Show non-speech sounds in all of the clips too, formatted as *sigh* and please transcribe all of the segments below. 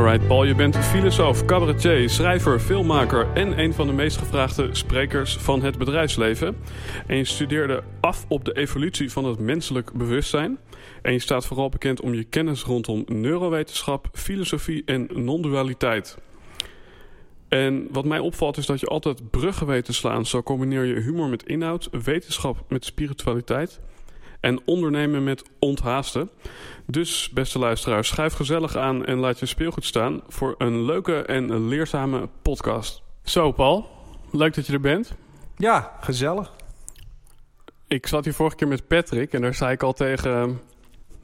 Alright, Paul, je bent filosoof, cabaretier, schrijver, filmmaker en een van de meest gevraagde sprekers van het bedrijfsleven. En je studeerde af op de evolutie van het menselijk bewustzijn. En je staat vooral bekend om je kennis rondom neurowetenschap, filosofie en non-dualiteit. En wat mij opvalt is dat je altijd bruggen weet te slaan. Zo combineer je humor met inhoud, wetenschap met spiritualiteit en ondernemen met onthaasten. Dus, beste luisteraars, schuif gezellig aan en laat je speelgoed staan voor een leuke en leerzame podcast. Zo, Paul, leuk dat je er bent. Ja, gezellig. Ik zat hier vorige keer met Patrick en daar zei ik al tegen...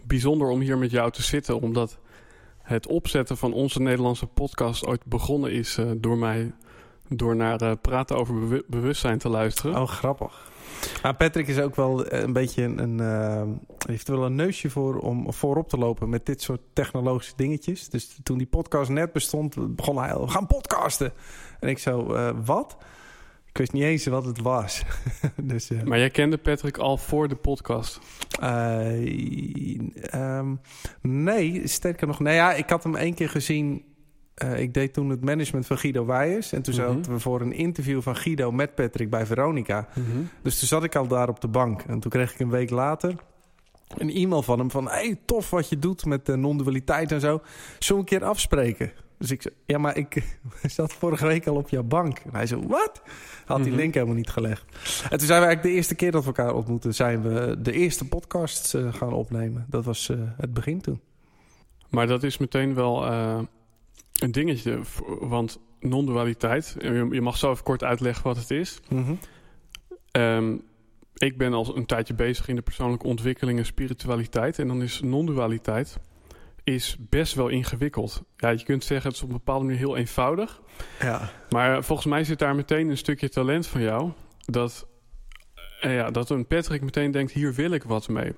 bijzonder om hier met jou te zitten, omdat het opzetten van onze Nederlandse podcast ooit begonnen is uh, door mij... door naar uh, praten over bewu bewustzijn te luisteren. Oh, grappig. Maar Patrick is ook wel een beetje een. Uh, heeft er wel een neusje voor om voorop te lopen met dit soort technologische dingetjes. Dus toen die podcast net bestond, begon hij. We gaan podcasten. En ik zo, uh, wat? Ik wist niet eens wat het was. *laughs* dus, uh, maar jij kende Patrick al voor de podcast? Um, nee, sterker nog. Nou ja, ik had hem één keer gezien uh, ik deed toen het management van Guido Weijers. En toen mm -hmm. zaten we voor een interview van Guido met Patrick bij Veronica. Mm -hmm. Dus toen zat ik al daar op de bank. En toen kreeg ik een week later een e-mail van hem van... hey, tof wat je doet met de non-dualiteit en zo. Zullen we een keer afspreken? Dus ik zei, ja, maar ik *laughs* zat vorige week al op jouw bank. En hij zei, wat? Had die -hmm. link helemaal niet gelegd. En toen zijn we eigenlijk de eerste keer dat we elkaar ontmoeten... zijn we de eerste podcast uh, gaan opnemen. Dat was uh, het begin toen. Maar dat is meteen wel... Uh een dingetje, want non-dualiteit, je mag zo even kort uitleggen wat het is. Mm -hmm. um, ik ben al een tijdje bezig in de persoonlijke ontwikkeling en spiritualiteit. En dan is non-dualiteit is best wel ingewikkeld. Ja, je kunt zeggen, het is op een bepaalde manier heel eenvoudig. Ja. Maar volgens mij zit daar meteen een stukje talent van jou. Dat, uh, ja, dat een Patrick meteen denkt, hier wil ik wat mee.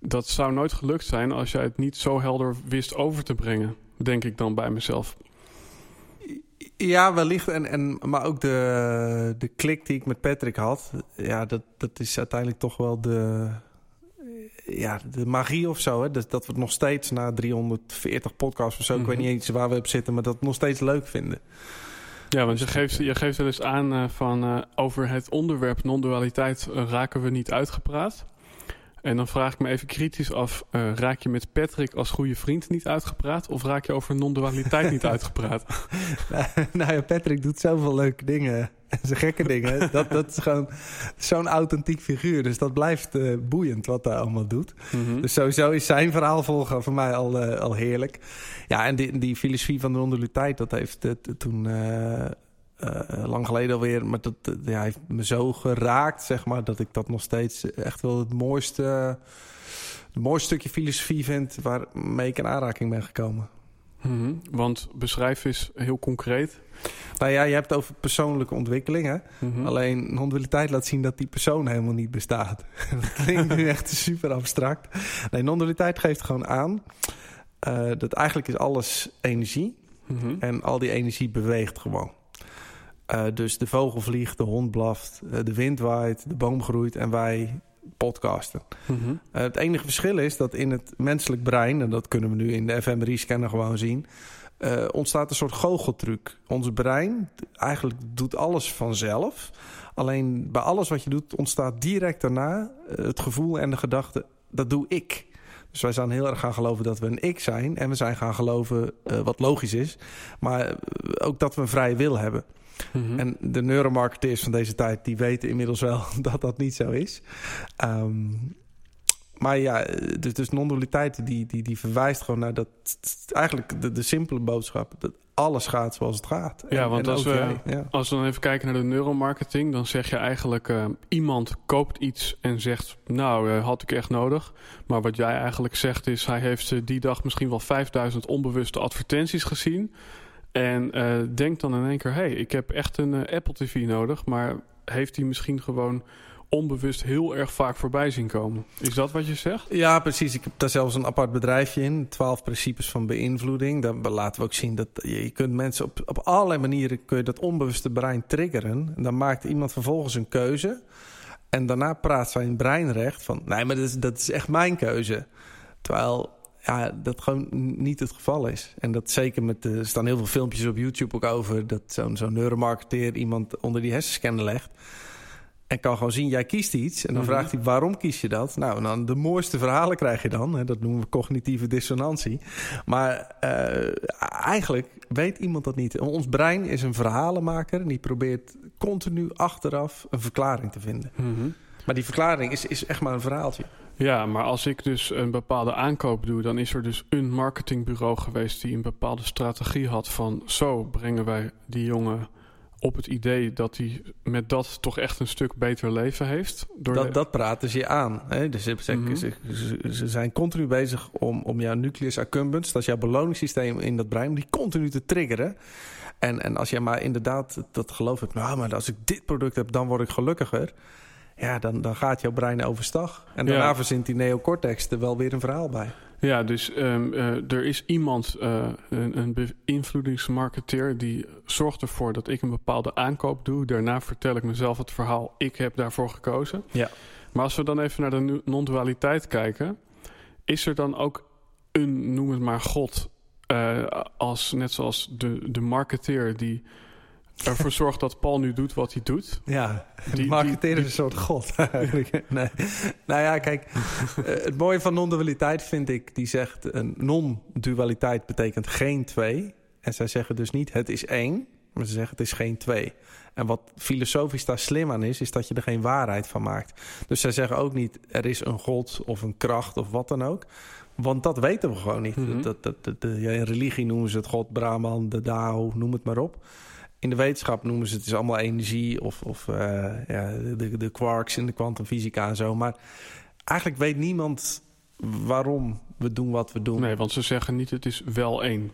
Dat zou nooit gelukt zijn als jij het niet zo helder wist over te brengen denk ik dan bij mezelf. Ja, wellicht. En, en, maar ook de, de klik die ik met Patrick had. Ja, dat, dat is uiteindelijk toch wel de, ja, de magie of zo. Hè? Dat, dat we het nog steeds na 340 podcasts of zo... Mm -hmm. ik weet niet eens waar we op zitten... maar dat nog steeds leuk vinden. Ja, want je geeft, je geeft wel eens aan uh, van... Uh, over het onderwerp non-dualiteit uh, raken we niet uitgepraat. En dan vraag ik me even kritisch af: uh, raak je met Patrick als goede vriend niet uitgepraat? Of raak je over non-dualiteit niet *laughs* uitgepraat? nou, nou, ja, Patrick doet zoveel leuke dingen. Zijn gekke dingen. *laughs* Dat, dat is gewoon zo'n authentiek figuur. Dus dat blijft uh, boeiend wat hij allemaal doet. Mm -hmm. Dus sowieso is zijn verhaal volgen voor mij al, uh, al heerlijk. Ja, en die, die filosofie van de non-dualiteit, dat heeft toen. Uh, lang geleden alweer, maar dat uh, ja, heeft me zo geraakt, zeg maar, dat ik dat nog steeds echt wel het mooiste, het mooiste stukje filosofie vind waarmee ik in aanraking ben gekomen. Mm -hmm. Want beschrijf eens heel concreet. Nou ja, je hebt het over persoonlijke ontwikkeling. Hè? Mm -hmm. Alleen non-dualiteit laat zien dat die persoon helemaal niet bestaat. *laughs* dat klinkt nu echt super abstract. Nee, non-dualiteit geeft gewoon aan uh, dat eigenlijk is alles energie. Mm -hmm. En al die energie beweegt gewoon. Uh, dus de vogel vliegt, de hond blaft, uh, de wind waait, de boom groeit en wij podcasten. Mm -hmm. uh, het enige verschil is dat in het menselijk brein, en dat kunnen we nu in de fMRI-scanner gewoon zien, ontstaat een soort goocheltruc. Ons brein eigenlijk doet alles vanzelf. Alleen bij alles wat je doet ontstaat direct daarna het gevoel en de gedachte, dat doe ik. Dus wij zijn heel erg gaan geloven dat we een ik zijn. En we zijn gaan geloven, wat logisch is, maar ook dat we een vrije wil hebben. Mhm. En de neuromarketeers van deze tijd, die weten inmiddels wel *laughs* dat dat niet zo is. Um, maar ja, dus, dus non-dualiteit die, die, die verwijst gewoon naar dat eigenlijk de, de simpele boodschap. Dat alles gaat zoals het gaat. Ja, want als, we, als we dan even kijken naar de neuromarketing, dan zeg je eigenlijk: uh, iemand koopt iets en zegt, nou, uh, had ik echt nodig. Maar wat jij eigenlijk zegt is, hij heeft uh, die dag misschien wel 5000 onbewuste advertenties gezien. En denkt dan in één keer: hey, ik heb echt een Apple TV nodig. Maar heeft hij misschien gewoon onbewust heel erg vaak voorbij zien komen. Is dat wat je zegt? Ja, precies. Ik heb daar zelfs een apart bedrijfje in. 12 principes van beïnvloeding. Daar laten we ook zien dat je, kunt mensen op, op allerlei manieren kun je dat onbewuste brein triggeren. En dan maakt iemand vervolgens een keuze. En daarna praat zijn brein recht van... nee, maar dat is, dat is echt mijn keuze. Terwijl ja, dat gewoon niet het geval is. En dat zeker met... Er staan heel veel filmpjes op YouTube ook over... dat zo'n zo'n neuromarketeer iemand onder die hersenscanner legt... En kan gewoon zien, jij kiest iets. En dan mhm. vraagt hij, waarom kies je dat? Nou, dan de mooiste verhalen krijg je dan. Hè? Dat noemen we cognitieve dissonantie. Maar uh, eigenlijk weet iemand dat niet. Ons brein is een verhalenmaker. En die probeert continu achteraf een verklaring te vinden. Mhm. Maar die verklaring is, is echt maar een verhaaltje. Ja, maar als ik dus een bepaalde aankoop doe, dan is er dus een marketingbureau geweest die een bepaalde strategie had van zo brengen wij die jongen op het idee dat hij met dat toch echt een stuk beter leven heeft. Door dat, dat praten ze je aan. Hè? Dus ze, mm ze, ze, zijn continu bezig om, om jouw nucleus accumbens, dat is jouw beloningssysteem in dat brein, die continu te triggeren. En, en als jij maar inderdaad dat geloof hebt, nou, maar als ik dit product heb, dan word ik gelukkiger. Ja, dan, dan gaat jouw brein overstag. En daarna ja. verzint die neocortex er wel weer een verhaal bij. Ja, dus um, uh, er is iemand, uh, een, een beïnvloedingsmarketeer, die zorgt ervoor dat ik een bepaalde aankoop doe. Daarna vertel ik mezelf het verhaal, ik heb daarvoor gekozen. Ja. Maar als we dan even naar de non-dualiteit kijken, is er dan ook een, noem het maar, God, uh, als, net zoals de, de marketeer die ervoor zorgt dat Paul nu doet wat hij doet. Ja, die, marketeer is een soort god *laughs* eigenlijk. nee. Nou ja, kijk, eh, het mooie van non-dualiteit vind ik, die zegt een non-dualiteit betekent geen twee. En zij zeggen dus niet het is één, maar ze zeggen het is geen twee. En wat filosofisch daar slim aan is, is dat je er geen waarheid van maakt. Dus zij zeggen ook niet er is een god of een kracht of wat dan ook. Want dat weten we gewoon niet. Mm dat, dat, dat, in religie noemen ze het God, Brahman, de Dao, noem het maar op in de wetenschap noemen ze het is allemaal energie of, of uh, ja, de, de quarks in de kwantumfysica en zo. Maar eigenlijk weet niemand waarom we doen wat we doen. Nee, want ze zeggen niet het is wel één.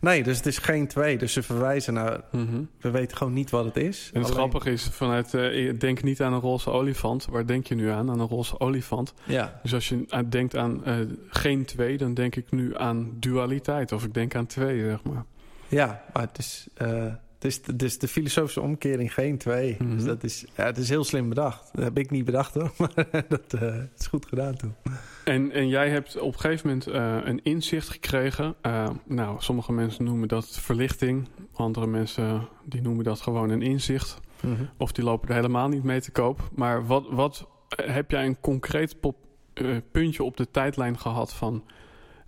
Nee, dus het is geen twee. Dus ze verwijzen naar... Mhm. We weten gewoon niet wat het is. En het grappige is, vanuit... Uh, denk niet aan een roze olifant. Waar denk je nu aan? Aan een roze olifant. Ja. Dus als je denkt aan uh, geen twee... dan denk ik nu aan dualiteit. Of ik denk aan twee, zeg maar. Ja, maar het is... Uh, dus, dus de filosofische omkering geen twee. Dus mhm. dat is, ja, het is heel slim bedacht. Dat heb ik niet bedacht hoor, *laughs* maar dat uh, is goed gedaan toen. En, en jij hebt op een gegeven moment uh, een inzicht gekregen. Uh, nou, sommige mensen noemen dat verlichting. Andere mensen die noemen dat gewoon een inzicht. Mm -hmm. Of die lopen er helemaal niet mee te koop. Maar wat, wat heb jij een concreet pop, puntje op de tijdlijn gehad van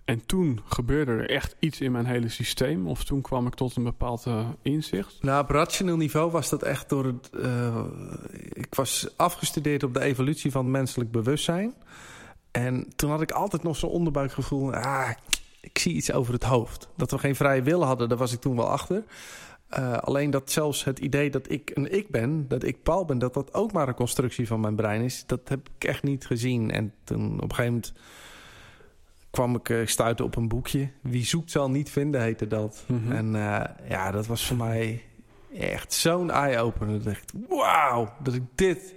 en toen gebeurde er echt iets in mijn hele systeem. Of toen kwam ik tot een bepaald uh, inzicht. Nou, op rationeel niveau was dat echt door het. Uh, ik was afgestudeerd op de evolutie van het menselijk bewustzijn. En toen had ik altijd nog zo'n onderbuikgevoel. Ah, ik zie iets over het hoofd. Dat we geen vrije wil hadden, daar was ik toen wel achter. Uh, alleen dat zelfs het idee dat ik een ik ben, dat ik Paul ben, dat dat ook maar een constructie van mijn brein is, dat heb ik echt niet gezien. En toen op een gegeven moment kwam ik uh, stuiten op een boekje. Wie zoekt zal niet vinden, heette dat. Mhm. En uh, ja, dat was voor mij echt zo'n eye-opener. Dat ik, wauw, dat ik dit,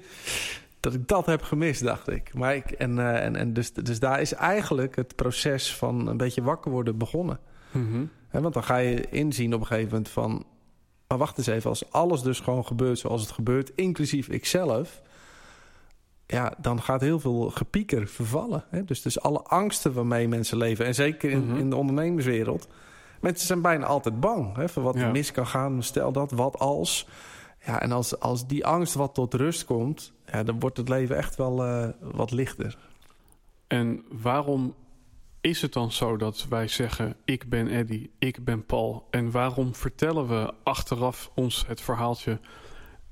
dat ik dat heb gemist, dacht ik. Maar ik en, uh, en, en dus, dus daar is eigenlijk het proces van een beetje wakker worden begonnen. Mm want dan ga je inzien op een gegeven moment van... maar wacht eens even, als alles dus gewoon gebeurt zoals het gebeurt... inclusief ikzelf ja, dan gaat heel veel gepieker vervallen. Hè? Dus, dus alle angsten waarmee mensen leven, en zeker in, mhm. in de ondernemerswereld, mensen zijn bijna altijd bang hè, voor wat er mis kan gaan. Stel dat, wat als. Ja, en als, als die angst wat tot rust komt, ja, dan wordt het leven echt wel uh, wat lichter. En waarom is het dan zo dat wij zeggen: Ik ben Eddie, ik ben Paul? En waarom vertellen we achteraf ons het verhaaltje: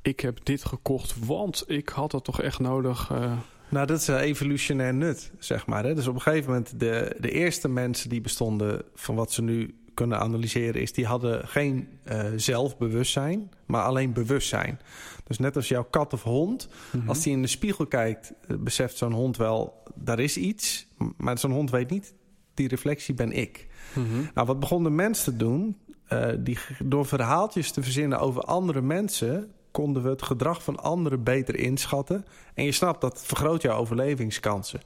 Ik heb dit gekocht, want ik had dat toch echt nodig? Uh... Nou, dat is een evolutionair nut, zeg maar. Hè? Dus op een gegeven moment, de, de eerste mensen die bestonden van wat ze nu kunnen analyseren, is die hadden geen uh, zelfbewustzijn, maar alleen bewustzijn. Dus net als jouw kat of hond, mhm. als die in de spiegel kijkt, eh, beseft zo'n hond wel, daar is iets. Maar zo'n hond weet niet, die reflectie ben ik. Mhm. Nou, wat begonnen mensen te doen? Uh, die, door verhaaltjes te verzinnen over andere mensen, konden we het gedrag van anderen beter inschatten. En je snapt, dat vergroot jouw overlevingskansen.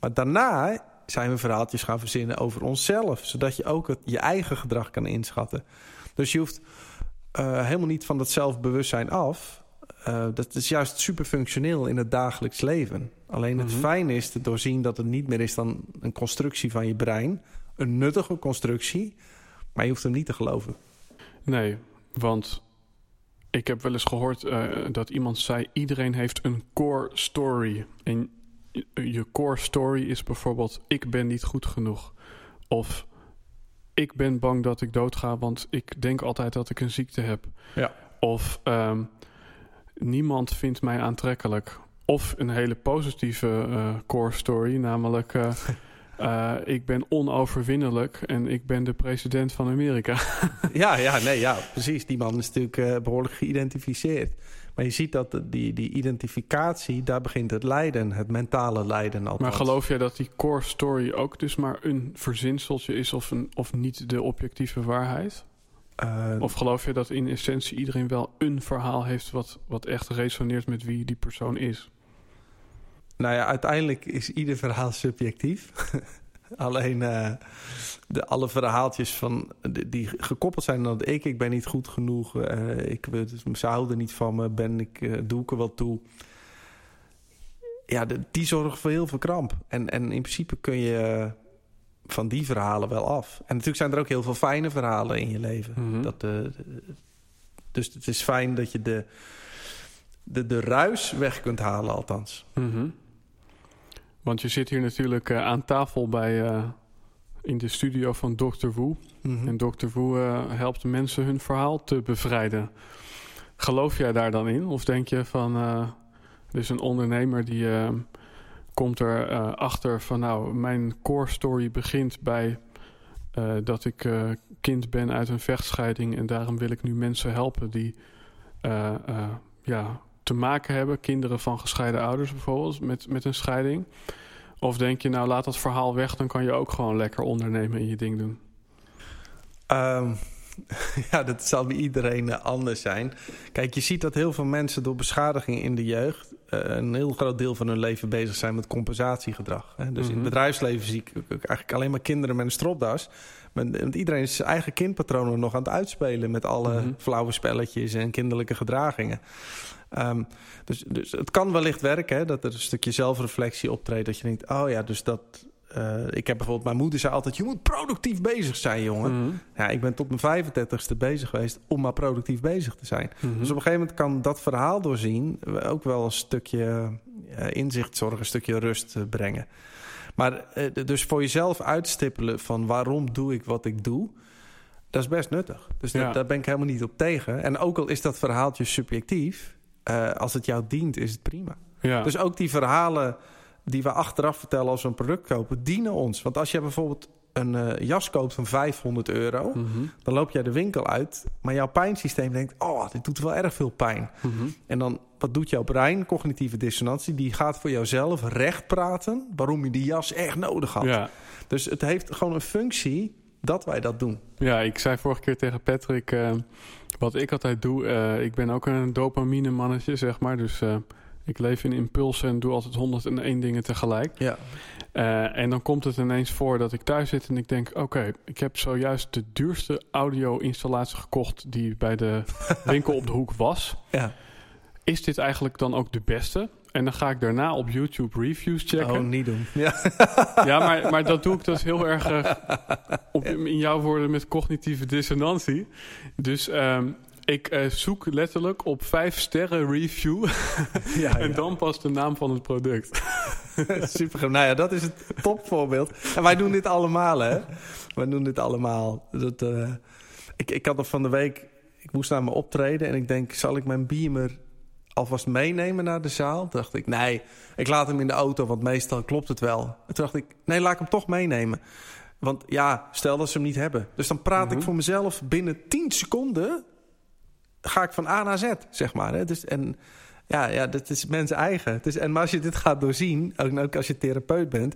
Maar daarna zijn we verhaaltjes gaan verzinnen over onszelf, zodat je ook het, je eigen gedrag kan inschatten. Dus je hoeft uh, helemaal niet van dat zelfbewustzijn af. Uh, dat is juist super functioneel in het dagelijks leven. Alleen het mm fijn is te doorzien dat het niet meer is dan een constructie van je brein. Een nuttige constructie, maar je hoeft hem niet te geloven. Nee, want ik heb wel eens gehoord uh, dat iemand zei: iedereen heeft een core story. En je core story is bijvoorbeeld: ik ben niet goed genoeg. Of ik ben bang dat ik doodga, want ik denk altijd dat ik een ziekte heb. Ja. Of um, niemand vindt mij aantrekkelijk. Of een hele positieve uh, core story, namelijk uh, *laughs* uh, ik ben onoverwinnelijk en ik ben de president van Amerika. *laughs* ja, ja, nee, ja, precies. Die man is natuurlijk behoorlijk geïdentificeerd. Maar je ziet dat die, die identificatie, daar begint het lijden, het mentale lijden althans. Maar geloof jij dat die core story ook dus maar een verzinseltje is of, een, of niet de objectieve waarheid? Uh, of geloof je dat in essentie iedereen wel een verhaal heeft wat, wat echt resoneert met wie die persoon is? Nou ja, uiteindelijk is ieder verhaal subjectief. *laughs* Alleen uh, de, alle verhaaltjes van, die gekoppeld zijn aan ik, ik ben niet goed genoeg, uh, ik, ze houden niet van me, ben ik, uh, doe ik er wat toe. Ja, de, die zorgen voor heel veel kramp. En, en in principe kun je van die verhalen wel af. En natuurlijk zijn er ook heel veel fijne verhalen in je leven. Mm dat, dus het is fijn dat je de, de, de ruis weg kunt halen, althans. Mm -hmm. Want je zit hier natuurlijk uh, aan tafel bij, uh, in de studio van Dr. Wu. Mm -hmm. En Dr. Wu uh, helpt mensen hun verhaal te bevrijden. Geloof jij daar dan in? Of denk je van, er is een ondernemer die komt er achter van... nou, mijn core story begint bij dat ik kind ben uit een vechtscheiding... en daarom wil ik nu mensen helpen die ja, te maken hebben, kinderen van gescheiden ouders bijvoorbeeld, met, met een scheiding? Of denk je, nou laat dat verhaal weg, dan kan je ook gewoon lekker ondernemen en je ding doen? Um, *laughs* ja, dat zal bij iedereen eh, anders zijn. Kijk, je ziet dat heel veel mensen door beschadiging in de jeugd uh, een heel groot deel van hun leven bezig zijn met compensatiegedrag. Hè? Dus in het mhm. bedrijfsleven zie ik eigenlijk alleen maar kinderen met een stropdas. Want iedereen is zijn eigen kindpatronen nog aan het uitspelen met alle mm flauwe spelletjes en kinderlijke gedragingen. Um, dus, dus het kan wellicht werken hè, dat er een stukje zelfreflectie optreedt. Dat je denkt, oh ja, dus dat. Uh, ik heb bijvoorbeeld, mijn moeder zei altijd: Je moet productief bezig zijn, jongen. Mm Ja, ik ben tot mijn 35ste bezig geweest om maar productief bezig te zijn. Mm -hmm. Dus op een gegeven moment kan dat verhaal doorzien ook wel een stukje uh, inzicht zorgen, een stukje rust uh, brengen. Maar dus voor jezelf uitstippelen van waarom doe ik wat ik doe. Dat is best nuttig. Dus ja. dat, daar ben ik helemaal niet op tegen. En ook al is dat verhaaltje subjectief, uh, als het jou dient, is het prima. Ja. Dus ook die verhalen die we achteraf vertellen als we een product kopen, dienen ons. Want als je bijvoorbeeld een uh, jas koopt van 500 euro, mm -hmm. dan loop jij de winkel uit, maar jouw pijnsysteem denkt: Oh, dit doet wel erg veel pijn. Mm -hmm. En dan, wat doet jouw brein? Cognitieve dissonantie, die gaat voor jouzelf recht praten waarom je die jas echt nodig had. Ja. Dus het heeft gewoon een functie dat wij dat doen. Ja, ik zei vorige keer tegen Patrick. Uh, wat ik altijd doe, uh, ik ben ook een dopamine mannetje, zeg maar. Dus uh, ik leef in impulsen en doe altijd 101 dingen tegelijk. Ja. Uh, en dan komt het ineens voor dat ik thuis zit en ik denk... oké, ik heb zojuist de duurste audio-installatie gekocht... die bij de *laughs* winkel op de hoek was. Ja. Is dit eigenlijk dan ook de beste? En dan ga ik daarna op YouTube reviews checken. Oh, niet doen. Ja, *laughs* ja maar, maar dat doe ik dus heel erg... op, in jouw woorden met cognitieve dissonantie. Dus... Um, ik uh, zoek letterlijk op vijf sterren review. *laughs* ja, en dan pas de naam van het product. *laughs* Super. Nou ja, dat is het topvoorbeeld. En wij doen dit allemaal, hè? Wij doen dit allemaal. Dat, uh, ik, ik had nog van de week... Ik moest naar mijn optreden en ik denk... zal ik mijn beamer alvast meenemen naar de zaal? Toen dacht ik, nee, ik laat hem in de auto, want meestal klopt het wel. toen dacht ik, nee, laat ik hem toch meenemen. Want ja, stel dat ze hem niet hebben. Dus dan praat ik mhm. voor mezelf binnen 10 seconden... ga ik van A naar Z, zeg maar. Hè? Dus, en ja, ja, dat is mensen eigen. Dus, en maar als je dit gaat doorzien, ook, ook als je therapeut bent...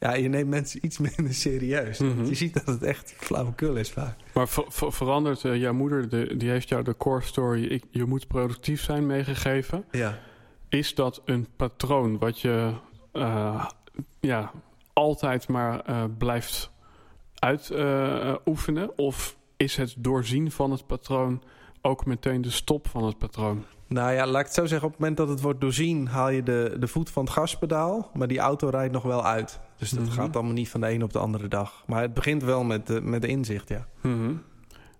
Ja, je neemt mensen iets *laughs* minder serieus. Mhm. Je ziet dat het echt flauwekul is vaak. Maar verandert uh, jouw moeder, de, die heeft jou de core story... Ik, je moet productief zijn meegegeven. Ja. Is dat een patroon wat je uh, ja, altijd maar uh, blijft uitoefenen? of is het doorzien van het patroon ook meteen de stop van het patroon? Nou ja, laat ik het zo zeggen. Op het moment dat het wordt doorzien, haal je de, de voet van het gaspedaal. Maar die auto rijdt nog wel uit. Dus dat mhm. gaat allemaal niet van de een op de andere dag. Maar het begint wel met de, met de inzicht, ja. Mhm.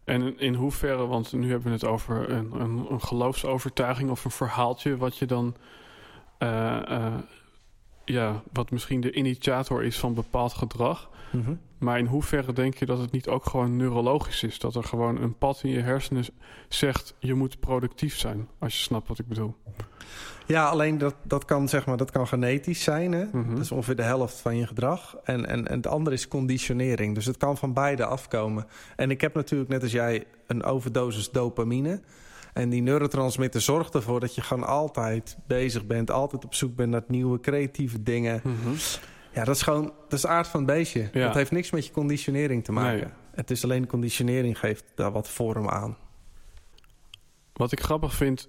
En in hoeverre, want nu hebben we het over een, een, een geloofsovertuiging of een verhaaltje, wat je dan, uh, uh, ja, wat misschien de initiator is van bepaald gedrag. Mhm. Maar in hoeverre denk je dat het niet ook gewoon neurologisch is? Dat er gewoon een pad in je hersenen zegt: je moet productief zijn, als je snapt wat ik bedoel. Ja, alleen dat, dat, kan, zeg maar, dat kan genetisch zijn. Hè? Mhm. Dat is ongeveer de helft van je gedrag. En, en, en het andere is conditionering. Dus het kan van beide afkomen. En ik heb natuurlijk, net als jij, een overdosis dopamine. En die neurotransmitter zorgt ervoor dat je gewoon altijd bezig bent. Altijd op zoek bent naar nieuwe creatieve dingen. Mhm. Ja, dat is gewoon dat is de aard van het beestje. Dat heeft niks met je conditionering te maken. Het is alleen conditionering geeft daar wat vorm aan. Wat ik grappig vind,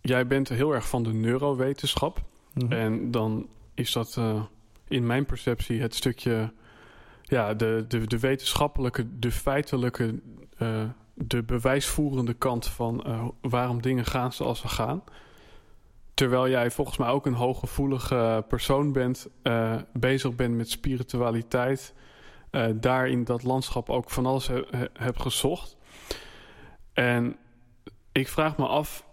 jij bent heel erg van de neurowetenschap. Mhm. En dan is dat uh, in mijn perceptie het stukje... Ja, de, de, de wetenschappelijke, de feitelijke... Uh, de bewijsvoerende kant van uh, waarom dingen gaan zoals ze gaan. Terwijl jij volgens mij ook een hooggevoelige persoon bent, uh, bezig bent met spiritualiteit, uh, daar in dat landschap ook van alles he, he, heb gezocht. En ik vraag me af,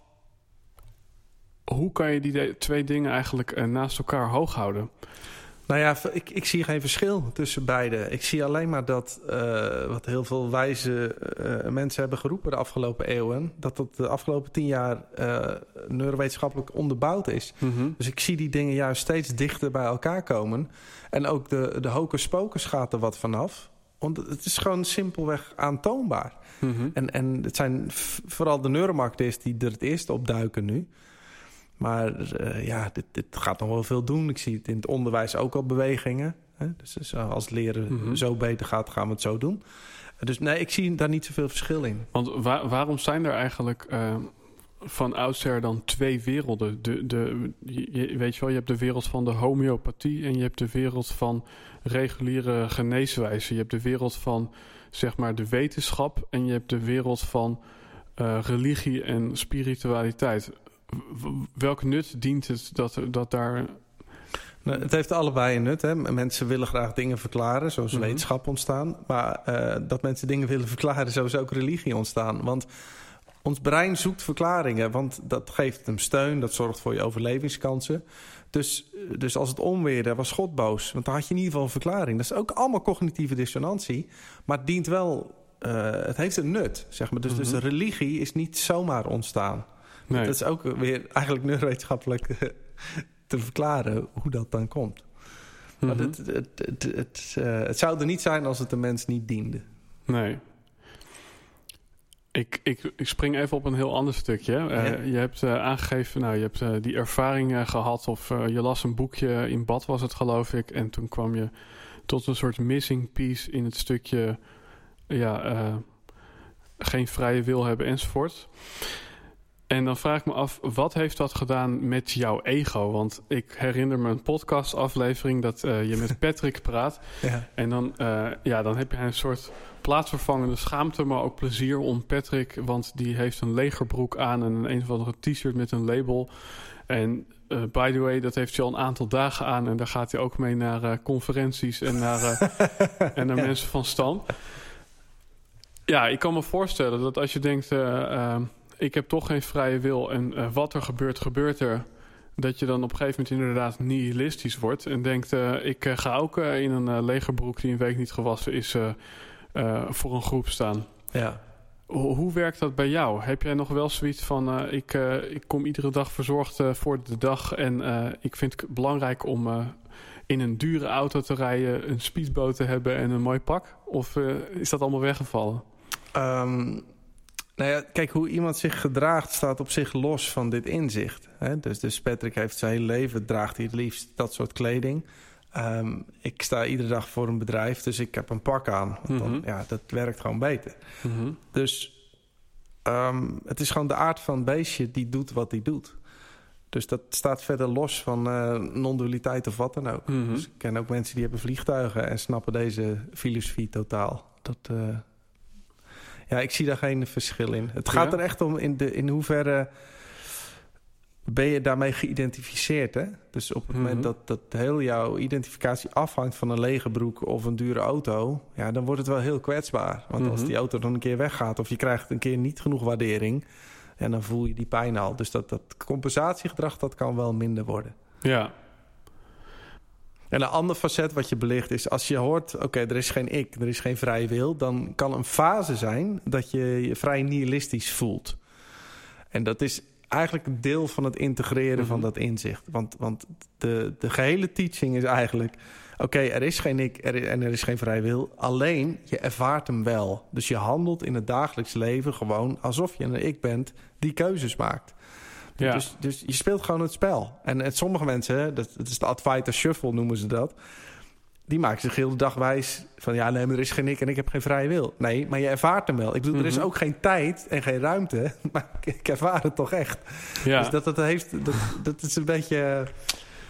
hoe kan je die twee dingen eigenlijk naast elkaar hoog houden? Nou ja, ik, ik zie geen verschil tussen beide. Ik zie alleen maar dat uh, wat heel veel wijze uh, mensen hebben geroepen de afgelopen eeuwen, dat dat de afgelopen tien jaar uh, neurowetenschappelijk onderbouwd is. Mm -hmm. Dus ik zie die dingen juist steeds dichter bij elkaar komen. En ook de, de hocus pocus gaat er wat vanaf. Want het is gewoon simpelweg aantoonbaar. Mm -hmm. en, en het zijn vooral de neuromarkten die er het eerst op duiken nu. Maar uh, ja, dit, dit, gaat nog wel veel doen. Ik zie het in het onderwijs ook al bewegingen. Hè? Dus, dus als het leren mm -hmm. zo beter gaat, gaan we het zo doen. Dus nee, ik zie daar niet zoveel verschil in. Want waar, waarom zijn er eigenlijk uh, van oudsher dan twee werelden? De, de, je, weet je wel, je hebt de wereld van de homeopathie... en je hebt de wereld van reguliere geneeswijze. Je hebt de wereld van, zeg maar, de wetenschap... en je hebt de wereld van uh, religie en spiritualiteit welk nut dient het dat, dat daar... Nou, het heeft allebei een nut. Hè. Mensen willen graag dingen verklaren, zoals mm -hmm. wetenschap ontstaan. Maar uh, dat mensen dingen willen verklaren, zo is ook religie ontstaan. Want ons brein zoekt verklaringen, want dat geeft hem steun, dat zorgt voor je overlevingskansen. Dus, dus als het onweerde was God boos, want dan had je in ieder geval een verklaring. Dat is ook allemaal cognitieve dissonantie, maar het dient wel, uh, het heeft een nut, zeg maar. Dus, mm -hmm. dus religie is niet zomaar ontstaan. Nee. Dat is ook weer eigenlijk neurowetenschappelijk te verklaren hoe dat dan komt. Mm -hmm. Maar het, het, het, het, uh, het zou er niet zijn als het de mens niet diende. Nee. Ik, ik, ik spring even op een heel ander stukje. Uh, ja. Je hebt uh, aangegeven, nou, je hebt die ervaring gehad... of je las een boekje, in bad was het geloof ik... en toen kwam je tot een soort missing piece in het stukje... ja, geen vrije wil hebben enzovoort. En dan vraag ik me af, wat heeft dat gedaan met jouw ego? Want ik herinner me een podcastaflevering dat uh, je met *laughs* Patrick praat. Ja. En dan, uh, ja, dan heb je een soort plaatsvervangende schaamte, maar ook plezier om Patrick. Want die heeft een legerbroek aan en een, een of andere t-shirt met een label. En uh, by the way, dat heeft hij al een aantal dagen aan. En daar gaat hij ook mee naar conferenties en naar, *laughs* en naar ja. mensen van stand. Ja, ik kan me voorstellen dat als je denkt ik heb toch geen vrije wil en eh, wat er gebeurt, gebeurt er. Dat je dan op een gegeven moment inderdaad nihilistisch wordt en denkt: eh, ik eh, ga ook in een legerbroek die een week niet gewassen is voor een groep staan. Ja. Hoe, hoe werkt dat bij jou? Heb jij nog wel zoiets van: ik, ik kom iedere dag verzorgd voor de dag en ik vind het belangrijk om in een dure auto te rijden, een speedboot te hebben en een mooi pak? Of is dat allemaal weggevallen? Um, nou ja, kijk, hoe iemand zich gedraagt staat op zich los van dit inzicht. Hè? Dus, dus Patrick heeft zijn hele leven, draagt hij het liefst dat soort kleding. Ehm, ik sta iedere dag voor een bedrijf, dus ik heb een pak aan. Want dan, mhm. ja, dat werkt gewoon beter. Mhm. Dus ehm, het is gewoon de aard van het beestje die doet wat hij doet. Dus dat staat verder los van uh, non-dualiteit of wat dan ook. Mhm. Dus ik ken ook mensen die hebben vliegtuigen en snappen deze filosofie totaal. Dat, uh, ja, ik zie daar geen verschil in. Het gaat er echt om in, de, in hoeverre ben je daarmee geïdentificeerd. Hè? Dus op het moment mhm. dat, dat heel jouw identificatie afhangt van een lege broek of een dure auto, ja, dan wordt het wel heel kwetsbaar. Want als mhm. die auto dan een keer weggaat of je krijgt een keer niet genoeg waardering, en dan voel je die pijn al. Dus dat, dat compensatiegedrag dat kan wel minder worden. Ja, en een ander facet wat je belicht is... als je hoort, oké, er is geen ik, er is geen vrije wil... dan kan een fase zijn dat je je vrij nihilistisch voelt. En dat is eigenlijk een deel van het integreren van mhm. dat inzicht. Want, want de, de gehele teaching is eigenlijk... oké, er is geen ik er en er is geen vrije wil... alleen je ervaart hem wel. Dus je handelt in het dagelijks leven gewoon... alsof je een ik bent die keuzes maakt. Ja. Dus, dus je speelt gewoon het spel. En, en sommige mensen, dat, dat is de Advaita Shuffle noemen ze dat... die maken zich heel de dag wijs van... ja, nee, maar er is geen ik en ik heb geen vrije wil. Nee, maar je ervaart hem wel. Ik bedoel, er is mhm. ook geen tijd en geen ruimte... *laughs* maar ik ervaar het toch echt. Ja. Dus dat, dat, heeft, dat, dat is een beetje...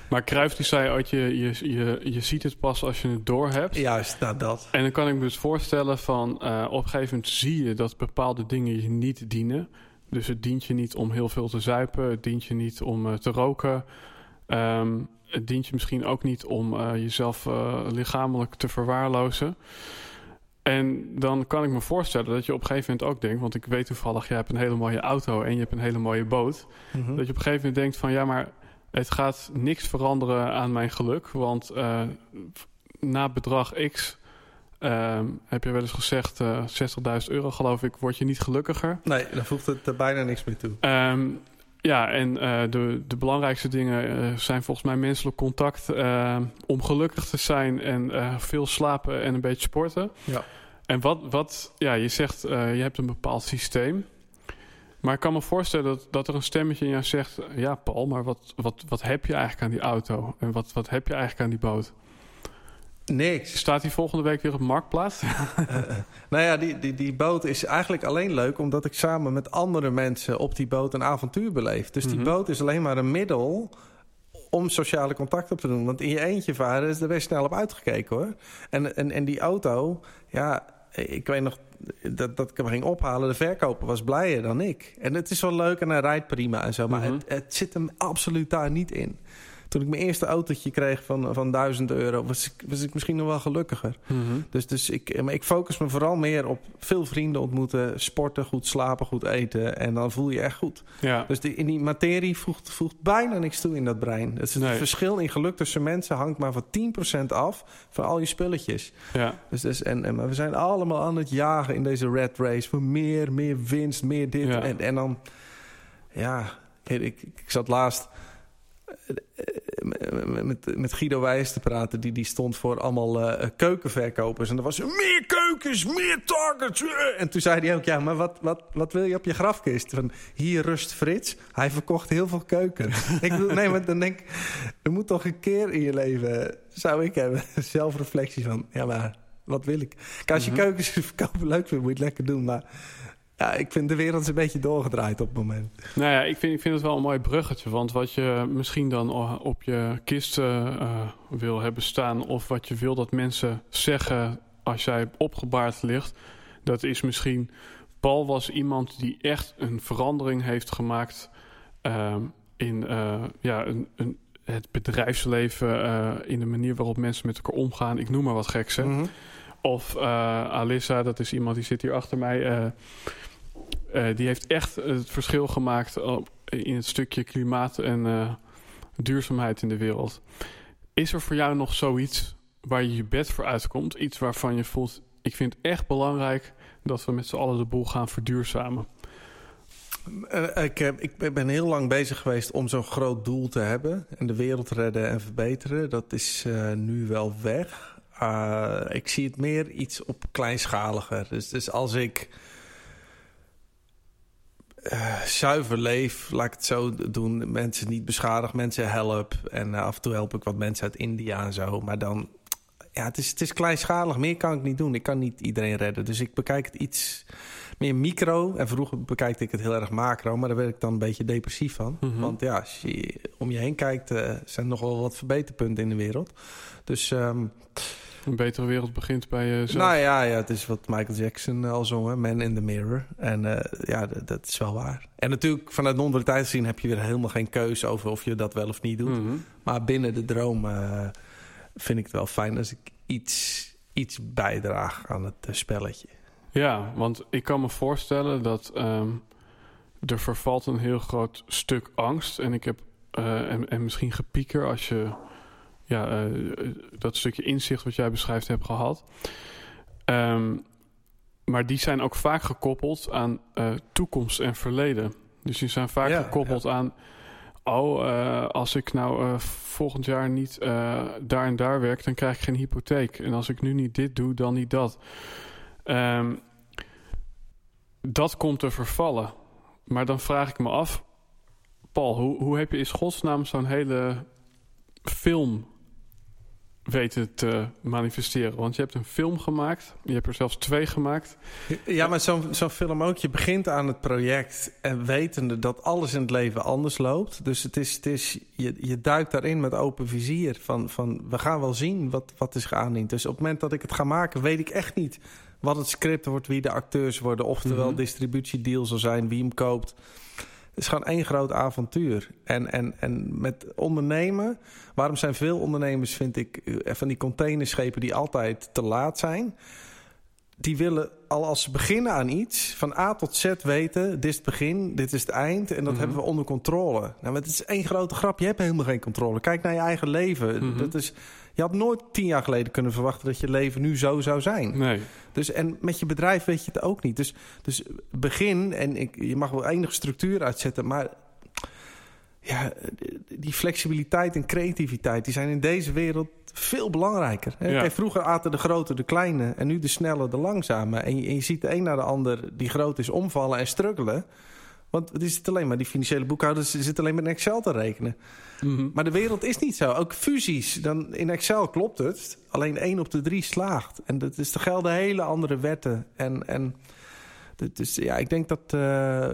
Maar Cruijff die zei ooit, je, je, je, je ziet het pas als je het door hebt. Juist, nou dat. En dan kan ik me dus voorstellen van... Uh, op een gegeven moment zie je dat bepaalde dingen je niet dienen... Dus het dient je niet om heel veel te zuipen. Het dient je niet om uh, te roken. Um, het dient je misschien ook niet om uh, jezelf uh, lichamelijk te verwaarlozen. En dan kan ik me voorstellen dat je op een gegeven moment ook denkt... want ik weet toevallig, jij hebt een hele mooie auto en je hebt een hele mooie boot... Mm -hmm. dat je op een gegeven moment denkt van... ja, maar het gaat niks veranderen aan mijn geluk... want na bedrag X Ehm, heb je wel eens gezegd, uh, eh, 60.000 euro geloof ik, word je niet gelukkiger. Nee, dan voegt het er bijna niks meer toe. Ehm, ja, en uh, de, de belangrijkste dingen uh, zijn volgens mij menselijk contact. Uh, om gelukkig te zijn en veel slapen en een beetje sporten. Ja. En wat, wat ja, je zegt, je hebt een bepaald systeem. Maar ik kan me voorstellen dat, dat er een stemmetje in jou zegt... ja, Paul, maar wat, wat, wat heb je eigenlijk aan die auto? En wat, wat heb je eigenlijk aan die boot? Niks. Staat hij volgende week weer op Marktplaats? uh, *laughs* nou ja, die, die, die boot is eigenlijk alleen leuk... omdat ik samen met andere mensen op die boot een avontuur beleef. Dus die mhm. boot is alleen maar een middel om sociale contact op te doen. Want in je eentje varen is er best snel op uitgekeken hoor. En, en, en die auto, ja, ik weet nog dat, dat ik hem ging ophalen. De verkoper was blijer dan ik. En het is wel leuk en hij rijdt prima en zo. Maar mhm. het, het zit hem absoluut daar niet in toen ik mijn eerste autootje kreeg van, van 1000 euro, was ik, was ik misschien nog wel gelukkiger. Mhm. Dus, dus ik, maar ik focus me vooral meer op veel vrienden ontmoeten, sporten, goed slapen, goed eten. En dan voel je echt goed. Ja. Dus die, in die materie voegt, voegt bijna niks toe in dat brein. Dus het verschil in geluk tussen mensen hangt maar van 10% af van al je spulletjes. Ja. Dus, dus, en, en, maar we zijn allemaal aan het jagen in deze red race voor meer, meer winst, meer dit. En, en dan, ja, ik, ik zat laatst met, met Guido Wijs te praten. Die, die stond voor allemaal uh, keukenverkopers. En er was meer keukens, meer targets. Eh. En toen zei hij ook, ja, maar wat, wat, wat wil je op je grafkist? Van, hier rust Frits. Hij verkocht heel veel keukens. *laughs* ik bedoel, nee, maar dan denk ik... Er moet toch een keer in je leven, zou ik hebben, *laughs* zelfreflectie van... Ja, maar wat wil ik? als je mhm. keukens *laughs* verkopen leuk vindt, moet je het lekker doen. Maar ja, ik vind de wereld een beetje doorgedraaid op het moment. Nou ja, ik vind, ik vind het wel een mooi bruggetje. Want wat je misschien dan op je kist uh, wil hebben staan... of wat je wil dat mensen zeggen als jij opgebaard ligt... dat is misschien... Paul was iemand die echt een verandering heeft gemaakt... Uh, in uh, ja, een, een, het bedrijfsleven, in de manier waarop mensen met elkaar omgaan. Ik noem maar wat geks, hè. Mhm. Of Alissa, dat is iemand die zit hier achter mij die heeft echt het verschil gemaakt in het stukje klimaat en duurzaamheid in de wereld. Is er voor jou nog zoiets waar je je bed voor uitkomt? Iets waarvan je voelt, ik vind het echt belangrijk dat we met z'n allen de boel gaan verduurzamen? Ik, ik, ben heel lang bezig geweest om zo'n groot doel te hebben. En de wereld redden en verbeteren. Dat is nu wel weg. Uh, ik zie het meer iets op kleinschaliger. Dus, dus als ik zuiver leef, laat ik het zo doen. Mensen niet beschadigd, mensen help. En af en toe help ik wat mensen uit India en zo. Maar dan ja, het is, het is kleinschalig. Meer kan ik niet doen. Ik kan niet iedereen redden. Dus ik bekijk het iets meer micro. En vroeger bekijkte ik het heel erg macro. Maar daar werd ik dan een beetje depressief van. Mhm. Want ja, als je om je heen kijkt... Uh, zijn nog wel wat verbeterpunten in de wereld. Dus... Um, een betere wereld begint bij jezelf. Nou ja, ja, het is wat Michael Jackson al zong, Man in the Mirror. En uh, ja, dat is wel waar. En natuurlijk, vanuit non-dualiteit gezien heb je weer helemaal geen keuze over of je dat wel of niet doet. Mhm. Maar binnen de droom uh, vind ik het wel fijn als ik iets, iets bijdraag aan het eh, spelletje. Ja, want ik kan me voorstellen dat um, er vervalt een heel groot stuk angst. En ik heb en, en, misschien gepieker als je ja, uh, dat stukje inzicht wat jij beschrijft hebt gehad. Um, maar die zijn ook vaak gekoppeld aan uh, toekomst en verleden. Dus die zijn vaak gekoppeld aan oh, uh, als ik nou volgend jaar niet daar en daar werk, dan krijg ik geen hypotheek. En als ik nu niet dit doe, dan niet dat. Um, dat komt te vervallen. Maar dan vraag ik me af, Paul, hoe, hoe heb je in godsnaam zo'n hele film weten te manifesteren. Want je hebt een film gemaakt. Je hebt er zelfs twee gemaakt. Ja, maar zo'n zo'n film ook. Je begint aan het project en wetende dat alles in het leven anders loopt. Dus het is, het is, je, je duikt daarin met open vizier. Van, van we gaan wel zien wat, wat is geaandiend. Dus op het moment dat ik het ga maken, weet ik echt niet wat het script wordt, wie de acteurs worden. Oftewel mm distributiedeal zal zijn, wie hem koopt. Het is gewoon één groot avontuur. En, en, en met ondernemen, waarom zijn veel ondernemers, vind ik, eh, van die containerschepen die altijd te laat zijn. Die willen al als ze beginnen aan iets, van A tot Z weten: dit is het begin, dit is het eind en dat mhm. hebben we onder controle. Nou, het is één grote grap. Je hebt helemaal geen controle. Kijk naar je eigen leven. Mhm. dat is, je had nooit tien jaar geleden kunnen verwachten dat je leven nu zo zou zijn. Nee. Dus, en met je bedrijf weet je het ook niet. Dus, dus begin, en ik, je mag wel enige structuur uitzetten, maar ja, die flexibiliteit en creativiteit, die zijn in deze wereld veel belangrijker. Ja. vroeger aten de grote de kleine en nu de snelle de langzame. En je, en je ziet de een naar de ander die groot is omvallen en struggelen. Want het is alleen maar die financiële boekhouders zitten alleen maar in Excel te rekenen. Mhm. Maar de wereld is niet zo. Ook fusies, dan in Excel klopt het. Alleen één op de drie slaagt. En dat is, er gelden hele andere wetten. En, en dus ja, ik denk dat, uh,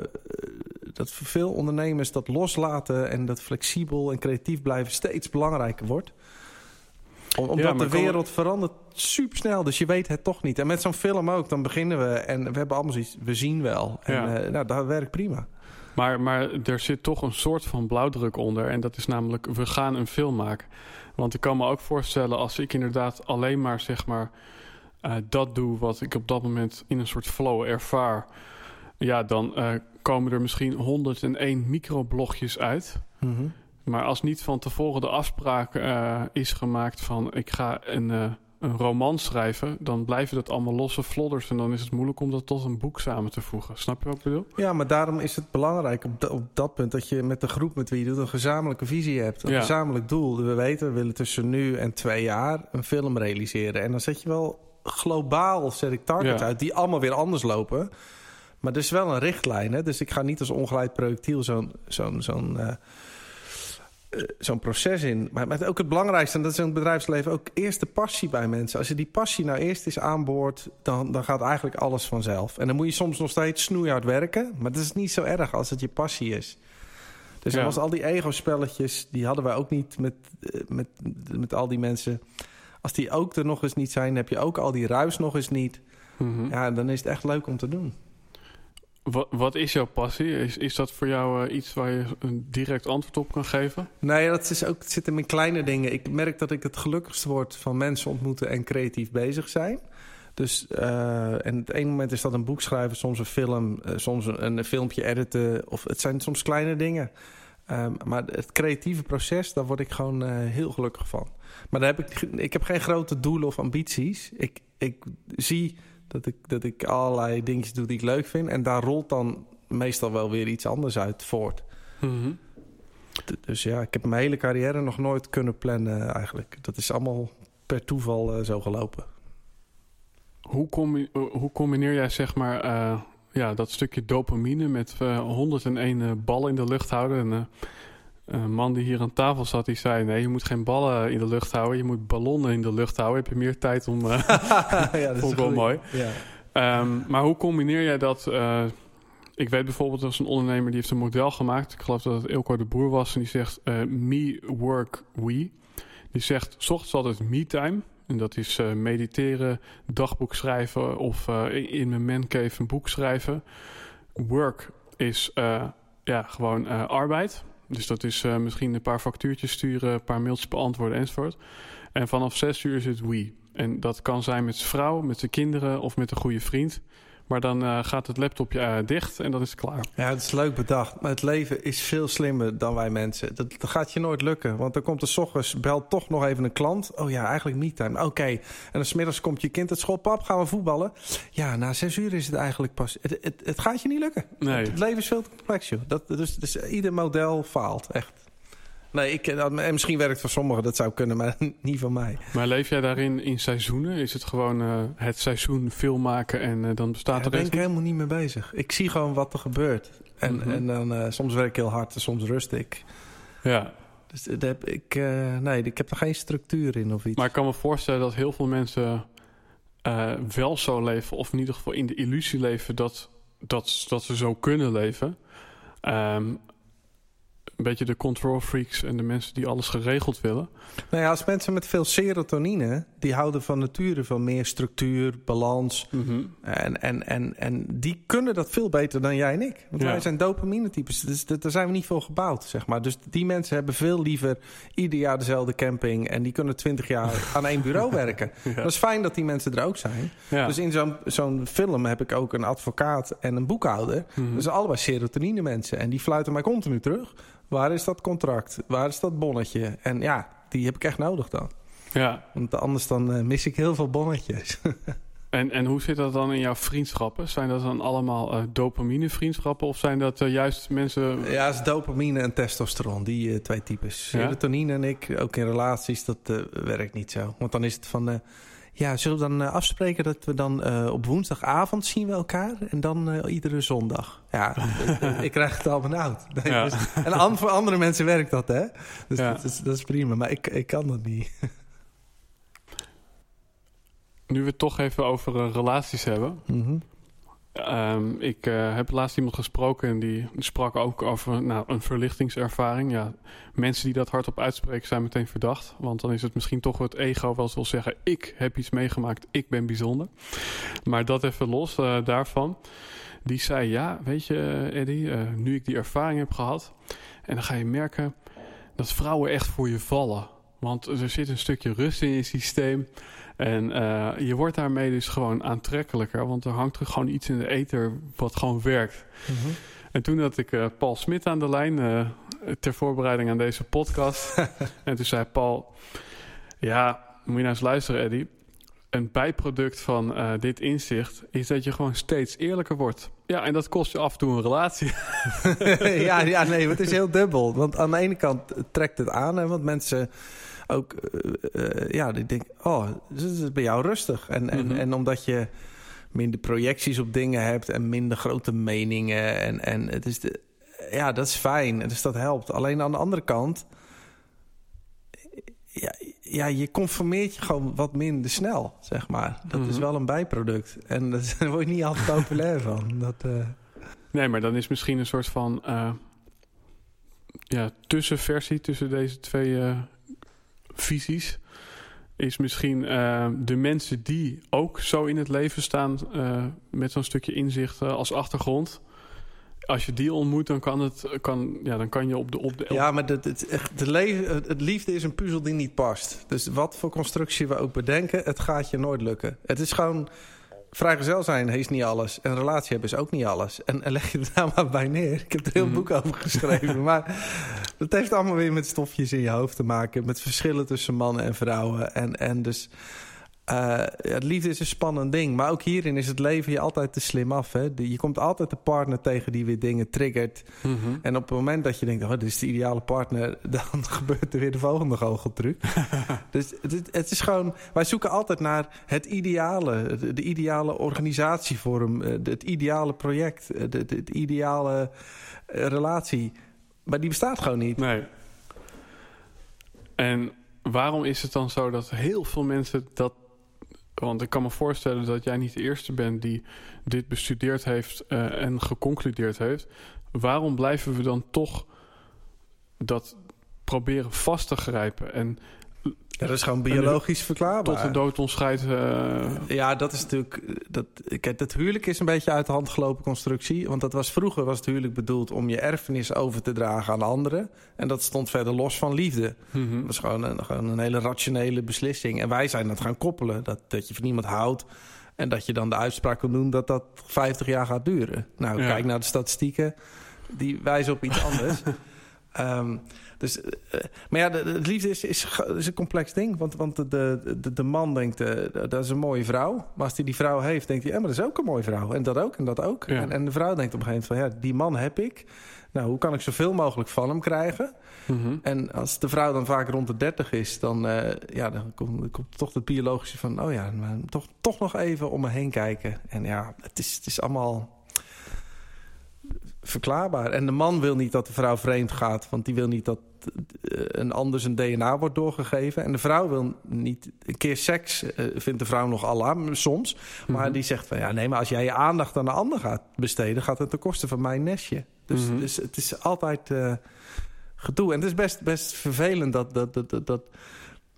dat voor veel ondernemers dat loslaten en dat flexibel en creatief blijven steeds belangrijker wordt. omdat de wereld verandert super snel, dus je weet het toch niet. En met zo'n film ook, dan beginnen we en we hebben allemaal zoiets, we zien wel. En ja. uh, nou, dat werkt prima. Maar, maar er zit toch een soort van blauwdruk onder. En dat is namelijk, we gaan een film maken. Want ik kan me ook voorstellen, als ik inderdaad alleen maar zeg maar uh, dat doe wat ik op dat moment in een soort flow ervaar. Ja, dan uh, komen er misschien 101 microblogjes uit. Mm -hmm. Maar als niet van tevoren de afspraak uh, is gemaakt van ik ga een een roman schrijven, dan blijven dat allemaal losse flodders. En dan is het moeilijk om dat tot een boek samen te voegen. Snap je wat ik bedoel? Ja, maar daarom is het belangrijk op, op dat punt dat je met de groep met wie je doet een gezamenlijke visie hebt. Een gezamenlijk doel. We weten, we willen tussen nu en twee jaar een film realiseren. En dan zet je wel globaal, zet ik targets uit, die allemaal weer anders lopen. Maar er is wel een richtlijn. Hè? Dus ik ga niet als ongeleid projectiel zo'n zo'n zo'n uh, eh, zo'n proces in. Maar, maar ook het belangrijkste, en dat is in het bedrijfsleven ook eerst de passie bij mensen. Als je die passie nou eerst is aanboord, dan, dan gaat eigenlijk alles vanzelf. En dan moet je soms nog steeds snoeihard werken, maar dat is niet zo erg als het je passie is. Dus ja. was al die ego-spelletjes, die hadden wij ook niet met, eh, met, met al die mensen. Als die ook er nog eens niet zijn, heb je ook al die ruis nog eens niet. Mhm. Ja, dan is het echt leuk om te doen. Wat, wat is jouw passie? Is, is dat voor jou uh, iets waar je een direct antwoord op kan geven? Nee, dat is ook, het zit in mijn kleine dingen. Ik merk dat ik het gelukkigst word van mensen ontmoeten en creatief bezig zijn. Dus uh, en het ene moment is dat een boek schrijven, soms een film, uh, soms een, een, filmpje editen. Of het zijn soms kleine dingen. Um, maar het creatieve proces, daar word ik gewoon heel gelukkig van. Maar daar heb ik, ik heb geen grote doelen of ambities. Ik, ik zie dat ik, dat ik allerlei dingetjes doe die ik leuk vind. En daar rolt dan meestal wel weer iets anders uit voort. Mm -hmm. Dus ja, ik heb mijn hele carrière nog nooit kunnen plannen eigenlijk. Dat is allemaal per toeval uh, zo gelopen. Hoe, com hoe combineer jij zeg maar uh, ja, dat stukje dopamine met uh, 101 ballen in de lucht houden? En, een man die hier aan tafel zat, die zei... nee, je moet geen ballen in de lucht houden. Je moet ballonnen in de lucht houden. Heb je meer tijd om... *laughs* *laughs* ja, dat ik wel mooi. Ja. Um, maar hoe combineer jij dat... Uh, ik weet bijvoorbeeld, als een ondernemer... die heeft een model gemaakt. Ik geloof dat het Ilko de Boer was. En die zegt, uh, me, work, we. Die zegt, s ochtends altijd me-time. En dat is uh, mediteren, dagboek schrijven... of in mijn mancave een boek schrijven. Work is ja, gewoon arbeid... Dus dat is uh, misschien een paar factuurtjes sturen, een paar mailtjes beantwoorden enzovoort. En vanaf zes uur is het we. En dat kan zijn met zijn vrouw, met zijn kinderen of met een goede vriend. Maar dan uh, gaat het laptopje uh, dicht en dan is het klaar. Ja, het is leuk bedacht. Maar het leven is veel slimmer dan wij mensen. Dat, dat gaat je nooit lukken. Want dan komt er s ochtends, belt toch nog even een klant. Oh ja, eigenlijk niet time. Oké. Okay. En dan smiddags komt je kind het school. Pap, gaan we voetballen? Ja, na zes uur is het eigenlijk pas... Het, het, het gaat je niet lukken. Nee. Het, het leven is veel te complex, joh. Dat, dus, dus ieder model faalt, echt. Nee, ik, en misschien werkt het voor sommigen, dat zou kunnen, maar *laughs* niet van mij. Maar leef jij daarin in seizoenen? Is het gewoon uh, het seizoen film maken en uh, dan bestaat ja, er... Daar ben ik helemaal niet mee bezig. Ik zie gewoon wat er gebeurt. En, mm -hmm. en dan uh, soms werk ik heel hard en soms rust ik. Ja. Dus dat heb ik, nee, ik heb er geen structuur in of iets. Maar ik kan me voorstellen dat heel veel mensen wel zo leven... of in ieder geval in de illusie leven dat, dat, dat ze zo kunnen leven... Um, een beetje de control freaks en de mensen die alles geregeld willen. Nou ja, als mensen met veel serotonine, die houden van nature van meer structuur, balans. Mm -hmm. en, en, en, en die kunnen dat veel beter dan jij en ik. Want ja. wij zijn dopamine types, dus daar zijn we niet voor gebouwd, zeg maar. Dus die mensen hebben veel liever ieder jaar dezelfde camping en die kunnen twintig jaar *laughs* aan één bureau werken. Ja. Dat is fijn dat die mensen er ook zijn. Ja. Dus in zo'n zo'n film heb ik ook een advocaat en een boekhouder. Mm -hmm. Dat zijn allebei serotonine mensen en die fluiten mij continu terug. Waar is dat contract? Waar is dat bonnetje? En ja, die heb ik echt nodig dan. Ja. Want anders dan uh, mis ik heel veel bonnetjes. *laughs* en, en hoe zit dat dan in jouw vriendschappen? Zijn dat dan allemaal uh, dopamine vriendschappen? Of zijn dat uh, juist mensen... Ja, het is dopamine en testosteron. Die twee types. Ja? Serotonine en ik, ook in relaties, dat werkt niet zo. Want dan is het van... ja, zullen we dan afspreken dat we dan op woensdagavond zien we elkaar? En dan iedere zondag. Ja, *laughs* ik krijg het al benauwd. Nee, Ja. dus, en voor andere mensen werkt dat, hè? Dus Ja. dat, is, dat is prima. Maar ik, ik kan dat niet. *laughs* Nu we het toch even over uh, relaties hebben. Mhm. Um, ik uh, heb laatst iemand gesproken en die sprak ook over nou, een verlichtingservaring. Ja, mensen die dat hardop uitspreken zijn meteen verdacht. Want dan is het misschien toch het ego wel eens wil zeggen... ik heb iets meegemaakt, ik ben bijzonder. Maar dat even los uh, daarvan. Die zei, ja, weet je Eddie, nu ik die ervaring heb gehad... en dan ga je merken dat vrouwen echt voor je vallen. Want er zit een stukje rust in je systeem... En uh, je wordt daarmee dus gewoon aantrekkelijker. Want er hangt er gewoon iets in de ether wat gewoon werkt. Mhm. En toen had ik uh, Paul Smit aan de lijn uh, ter voorbereiding aan deze podcast. *laughs* en toen zei Paul: Ja, moet je nou eens luisteren, Eddie. Een bijproduct van dit inzicht is dat je gewoon steeds eerlijker wordt. Ja, en dat kost je af en toe een relatie. *laughs* *laughs* ja, ja, nee, het is heel dubbel. Want aan de ene kant trekt het aan, hè, want mensen ook, uh, uh, ja, die denken, oh, het is bij jou rustig. En, en, Mhm. en omdat je minder projecties op dingen hebt en minder grote meningen. En, en het is de, ja, dat is fijn. Dus dat helpt. Alleen aan de andere kant, ja, ja, je conformeert je gewoon wat minder snel, zeg maar. Dat is Mhm. wel een bijproduct. En *laughs* daar word je niet altijd populair van. Dat, uh, Nee, maar dan is misschien een soort van uh, ja, tussenversie tussen deze twee uh, visies. Is misschien uh, de mensen die ook zo in het leven staan uh, met zo'n stukje inzicht uh, als achtergrond. als je die ontmoet, dan kan, het, kan, ja, dan kan je op de... Op de ja, maar het, het, het liefde is een puzzel die niet past. Dus wat voor constructie we ook bedenken, het gaat je nooit lukken. Het is gewoon... Vrijgezel zijn is niet alles. En relatie hebben is ook niet alles. En, en leg je het daar maar bij neer. Ik heb er heel mm boek over geschreven. *laughs* maar het heeft allemaal weer met stofjes in je hoofd te maken. Met verschillen tussen mannen en vrouwen. En, en dus uh, het liefde is een spannend ding. Maar ook hierin is het leven je altijd te slim af. Hè? Je komt altijd de partner tegen die weer dingen triggert. Mhm. En op het moment dat je denkt, oh, dit is de ideale partner... *laughs* dan gebeurt er weer de volgende goocheltruc. *laughs* dus het, het, is gewoon... Wij zoeken altijd naar het ideale. De, ideale organisatievorm. Eh, het ideale project. Eh, de, de, de ideale relatie. Maar die bestaat gewoon niet. Nee. En waarom is het dan zo dat heel veel mensen dat want ik kan me voorstellen dat jij niet de eerste bent die dit bestudeerd heeft uh, en geconcludeerd heeft. Waarom blijven we dan toch dat proberen vast te grijpen? En ja, dat is gewoon biologisch verklaarbaar. Tot de dood ons scheidt. Uh... Ja, dat is natuurlijk. Dat, kijk, het huwelijk is een beetje uit de hand gelopen constructie. Want dat was vroeger was het huwelijk bedoeld om je erfenis over te dragen aan anderen. En dat stond verder los van liefde. Mm Dat was gewoon een, gewoon een hele rationele beslissing. En wij zijn dat gaan koppelen. Dat, dat je van iemand houdt. En dat je dan de uitspraak kan doen dat dat 50 jaar gaat duren. Nou, kijk naar de statistieken. Die wijzen op iets anders. um, *laughs* Dus, uh, maar ja, de, de liefde is, is, is, een complex ding. Want, want de, de, de man denkt, uh, dat is een mooie vrouw. Maar als hij die vrouw heeft, denkt hij... Ja, maar dat is ook een mooie vrouw. En dat ook, en dat ook. En, en, de vrouw denkt op een gegeven moment van... Ja, die man heb ik. Nou, hoe kan ik zoveel mogelijk van hem krijgen? Mm -hmm. En als de vrouw dan vaak rond de 30 is... dan, uh, ja, dan komt, komt toch het biologische van... Oh ja, maar toch, toch nog even om me heen kijken. En ja, het is, het is allemaal verklaarbaar. En de man wil niet dat de vrouw vreemd gaat, want die wil niet dat eh, een ander zijn DNA wordt doorgegeven. En de vrouw wil niet... Een keer seks uh, vindt de vrouw nog alarm soms. Maar mhm. die zegt van... Ja, nee, maar als jij je aandacht aan de ander gaat besteden... gaat het ten koste van mijn nestje. Dus, mm dus het is altijd uh, gedoe. En het is best, best vervelend dat... dat, dat, dat, dat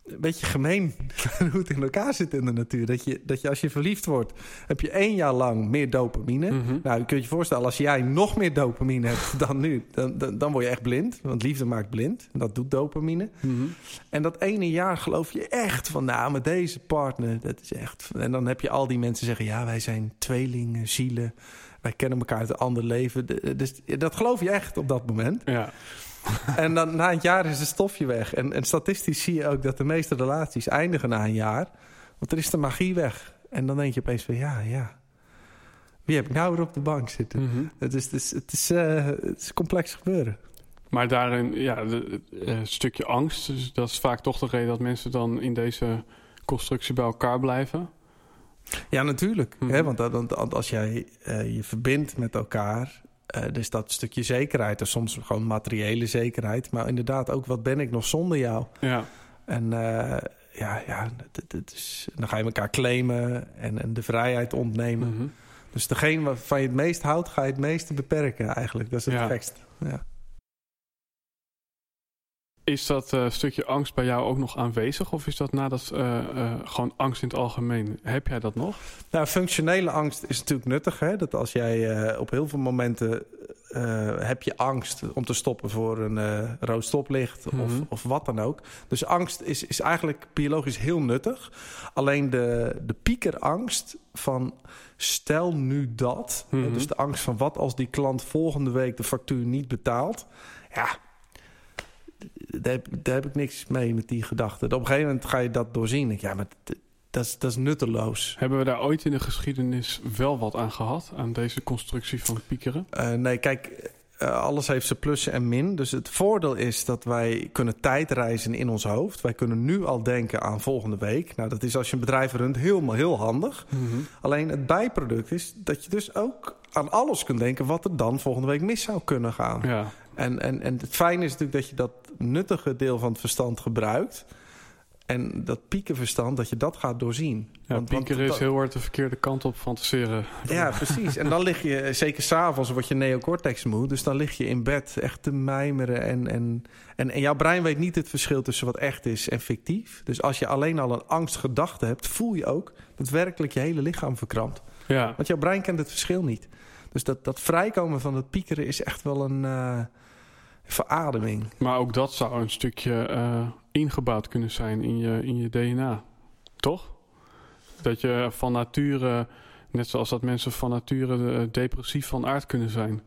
een beetje gemeen *laughs* hoe het in elkaar zit in de natuur. Dat je, dat je als je verliefd wordt, heb je één jaar lang meer dopamine. Mhm. Nou, je kunt je voorstellen, als jij nog meer dopamine hebt *laughs* dan nu, dan, dan, dan word je echt blind. Want liefde maakt blind. Dat doet dopamine. Mhm. En dat ene jaar geloof je echt van, nou, met deze partner, dat is echt. En dan heb je al die mensen zeggen, ja, wij zijn tweelingen, zielen. Wij kennen elkaar uit een ander leven. Dus dat geloof je echt op dat moment. Ja. *laughs* en dan na een jaar is het stofje weg. En, en statistisch zie je ook dat de meeste relaties eindigen na een jaar. Want er is de magie weg. En dan denk je opeens van ja, ja. Wie heb ik nou weer op de bank zitten? Mhm. het, is, het, is, het, is, uh, het is complex gebeuren. Maar daarin, ja, een uh, stukje angst. Dus dat is vaak toch de reden dat mensen dan in deze constructie bij elkaar blijven. Ja, natuurlijk. hè? Mhm. Want, want, als jij uh, je verbindt met elkaar uh, dus dat stukje zekerheid, of soms gewoon materiële zekerheid. Maar inderdaad ook, wat ben ik nog zonder jou? Ja. En uh, ja, ja is, dan ga je elkaar claimen en, en de vrijheid ontnemen. Mm -hmm. Dus degene waarvan je het meest houdt, ga je het meeste beperken eigenlijk. Dat is het ja. gekst. Ja. Is dat uh, stukje angst bij jou ook nog aanwezig? Of is dat nadat uh, uh, gewoon angst in het algemeen? Heb jij dat nog? Nou, functionele angst is natuurlijk nuttig. Hè? Dat als jij op heel veel momenten heb je angst om te stoppen voor een rood stoplicht mm -hmm. of, of wat dan ook. Dus angst is, is eigenlijk biologisch heel nuttig. Alleen de, de piekerangst van stel nu dat. Mm -hmm. Dus de angst van wat als die klant volgende week de factuur niet betaalt. Ja, daar heb, daar heb ik niks mee met die gedachte. Op een gegeven moment ga je dat doorzien. Ja, maar dat is, dat is nutteloos. Hebben we daar ooit in de geschiedenis wel wat aan gehad? Aan deze constructie van piekeren? Uh, nee, kijk, uh, alles heeft zijn plussen en min. Dus het voordeel is dat wij kunnen tijdreizen in ons hoofd. Wij kunnen nu al denken aan volgende week. Nou, dat is als je een bedrijf runt helemaal heel handig. Mm -hmm. Alleen het bijproduct is dat je dus ook aan alles kunt denken... wat er dan volgende week mis zou kunnen gaan. Ja. En, en, en het fijne is natuurlijk dat je dat nuttige deel van het verstand gebruikt. En dat piekenverstand, dat je dat gaat doorzien. Ja, want, pieken is heel hard de verkeerde kant op fantaseren. Ja, precies. En dan lig je, zeker s'avonds, word je neocortex moe. Dus dan lig je in bed echt te mijmeren. En, en, en, en jouw brein weet niet het verschil tussen wat echt is en fictief. Dus als je alleen al een angstgedachte hebt, voel je ook dat werkelijk je hele lichaam verkrampt. Ja. Want jouw brein kent het verschil niet. Dus dat, dat vrijkomen van het piekeren is echt wel een uh, verademing. Maar ook dat zou een stukje uh, ingebouwd kunnen zijn in je, in je DNA. Toch? Dat je van nature, net zoals dat mensen van nature depressief van aard kunnen zijn.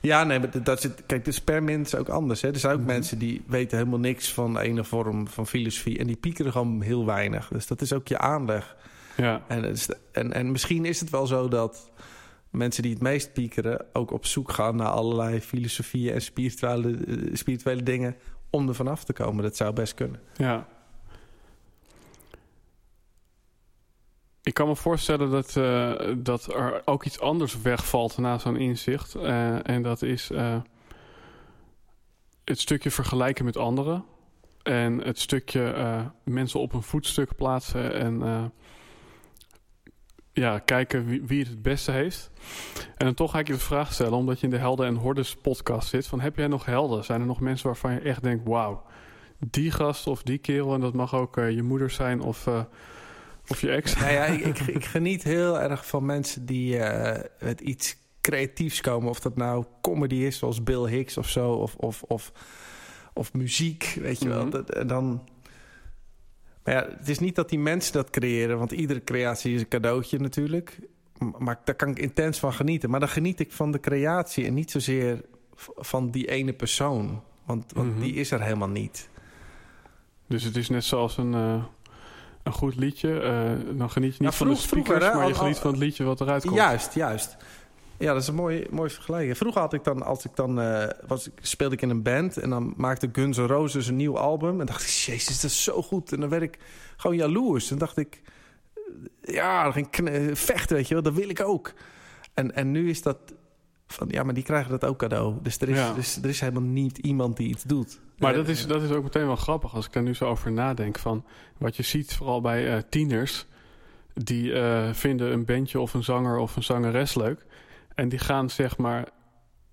Ja, nee, maar dat is, kijk, de spermin is ook anders. Hè? Er zijn ook mhm. mensen die weten helemaal niks van ene vorm van filosofie. En die piekeren gewoon heel weinig. Dus dat is ook je aanleg. Ja. En, en, en misschien is het wel zo dat mensen die het meest piekeren... ook op zoek gaan naar allerlei filosofieën en spirituele, eh, spirituele dingen... om er vanaf te komen. Dat zou best kunnen. Ja. Ik kan me voorstellen dat, uh, dat er ook iets anders wegvalt na zo'n inzicht. Uh, en dat is het stukje vergelijken met anderen. En het stukje mensen op een voetstuk plaatsen en ja, kijken wie, wie, het het beste heeft. En dan toch ga ik je de vraag stellen, omdat je in de Helden en Hordes podcast zit. Van, heb jij nog helden? Zijn er nog mensen waarvan je echt denkt, wauw, die gast of die kerel... en dat mag ook je moeder zijn of of je ex? Nou ja, ik, ik, geniet heel erg van mensen die uh, met iets creatiefs komen. Of dat nou comedy is, zoals Bill Hicks of zo. Of, of, of, of muziek, weet je wel. Mhm. dan... Maar ja, het is niet dat die mensen dat creëren. Want iedere creatie is een cadeautje natuurlijk. Maar daar kan ik intens van genieten. Maar dan geniet ik van de creatie en niet zozeer van die ene persoon. Want, want mhm. die is er helemaal niet. Dus het is net zoals een... Uh een goed liedje. Uh, dan geniet je niet van de speakers, maar je geniet van het liedje wat eruit komt. Juist, juist. Ja, dat is een mooi, mooi vergelijking. Vroeger had ik dan, als ik dan uh, was, speelde ik in een band en dan maakte Guns N' Roses een nieuw album. En dacht ik, jezus, dat is zo goed. En dan werd ik gewoon jaloers. En dacht ik, ja, dan ging ik vechten, weet je wel, dat wil ik ook. En, en nu is dat van, ja, maar die krijgen dat ook cadeau. Dus er is, dus, er is helemaal niet iemand die iets doet. Maar dat is, dat is ook meteen wel grappig als ik daar nu zo over nadenk. Van wat je ziet, vooral bij uh, tieners, die uh, vinden een bandje of een zanger of een zangeres leuk. En die gaan zeg maar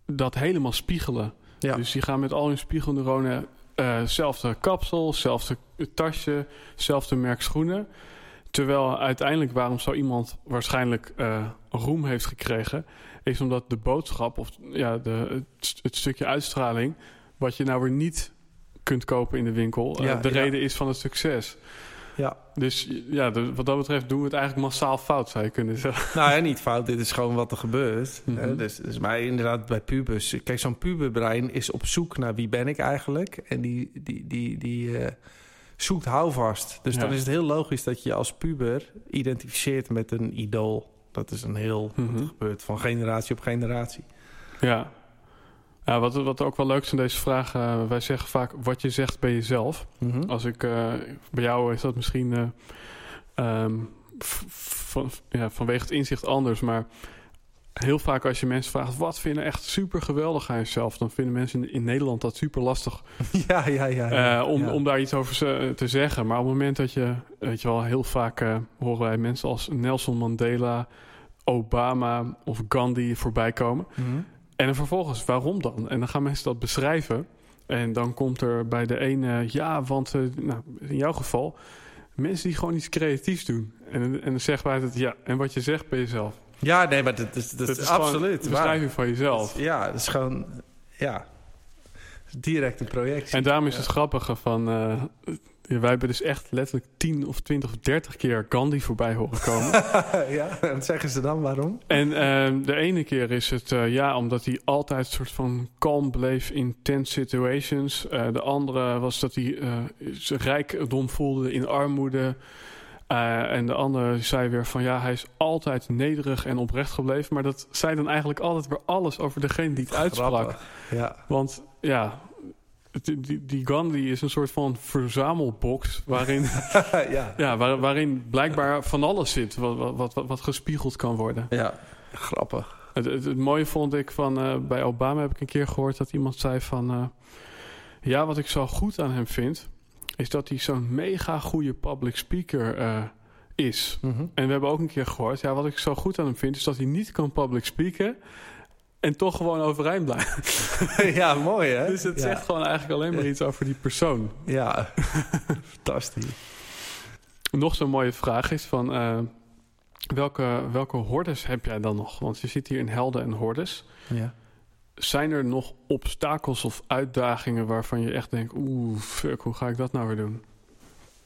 dat helemaal spiegelen. Ja. Dus die gaan met al hun spiegelneuronen uh, zelfde kapsel, zelfde tasje, zelfde merk schoenen. Terwijl uiteindelijk waarom zo iemand waarschijnlijk uh, roem heeft gekregen, is omdat de boodschap of ja, de, het, het, stukje uitstraling, wat je nou weer niet kunt kopen in de winkel, uh, de reden is van het succes. Ja. Dus ja, wat dat betreft doen we het eigenlijk massaal fout, zou je kunnen zeggen. *laughs* Nou ja, niet fout. Dit is gewoon wat er gebeurt. Mm -hmm. dus, dus, maar inderdaad, bij pubers... Kijk, zo'n puberbrein is op zoek naar wie ben ik eigenlijk. En die, die, die, die uh, zoekt houvast. Dus dan is het heel logisch dat je als puber identificeert met een idool. Dat is een heel... Mm -hmm. gebeurt van generatie op generatie. Ja. Ja, wat, wat ook wel leuk is in deze vraag, uh, wij zeggen vaak wat je zegt bij jezelf. Mm -hmm. Als ik, uh, bij jou is dat misschien uh, um, van, ja, vanwege het inzicht anders, maar heel vaak als je mensen vraagt wat vinden echt super geweldig aan jezelf, dan vinden mensen in, in Nederland dat super lastig. *laughs* Ja, ja, ja. ja, om, ja. om daar iets over te zeggen. Maar op het moment dat je, weet je wel, heel vaak horen wij mensen als Nelson Mandela, Obama of Gandhi voorbij komen. Mm -hmm. En dan vervolgens, waarom dan? En dan gaan mensen dat beschrijven. En dan komt er bij de ene, ja, want uh, nou, in jouw geval, mensen die gewoon iets creatiefs doen. En, en dan zeggen wij het, ja, en wat je zegt bij jezelf. Ja, nee, maar dat, dat, dat, dat is absoluut. De beschrijving van jezelf. ja, dat is gewoon, ja, direct een projectie. En daarom is ja. het grappige van, uh, wij hebben dus echt letterlijk 10 of 20 of 30 keer Gandhi voorbij horen komen. *laughs* ja, en zeggen ze dan waarom? En uh, de ene keer is het uh, ja, omdat hij altijd een soort van kalm bleef in tense situations. Uh, de andere was dat hij zijn rijkdom voelde in armoede. en de andere zei weer van ja, hij is altijd nederig en oprecht gebleven. Maar dat zei dan eigenlijk altijd weer alles over degene die het uitsprak. Ja. Want ja, die, die, die Gandhi is een soort van verzamelbox waarin, *laughs* ja. ja, waar, waarin blijkbaar van alles zit wat, wat, wat, wat gespiegeld kan worden. Ja, grappig. Het, het, het mooie vond ik van uh, bij Obama heb ik een keer gehoord dat iemand zei van uh, ja, wat ik zo goed aan hem vind, is dat hij zo'n mega goede public speaker uh, is. Mm -hmm. En we hebben ook een keer gehoord, ja, wat ik zo goed aan hem vind, is dat hij niet kan public speaken. En toch gewoon overeind blijven. *laughs* ja, mooi hè? Dus het ja. zegt gewoon eigenlijk alleen maar iets over die persoon. Ja, *laughs* fantastisch. Nog zo'n mooie vraag is van... Uh, welke, welke hordes heb jij dan nog? Want je zit hier in helden en hordes. Ja. Zijn er nog obstakels of uitdagingen waarvan je echt denkt... oeh, fuck, hoe ga ik dat nou weer doen?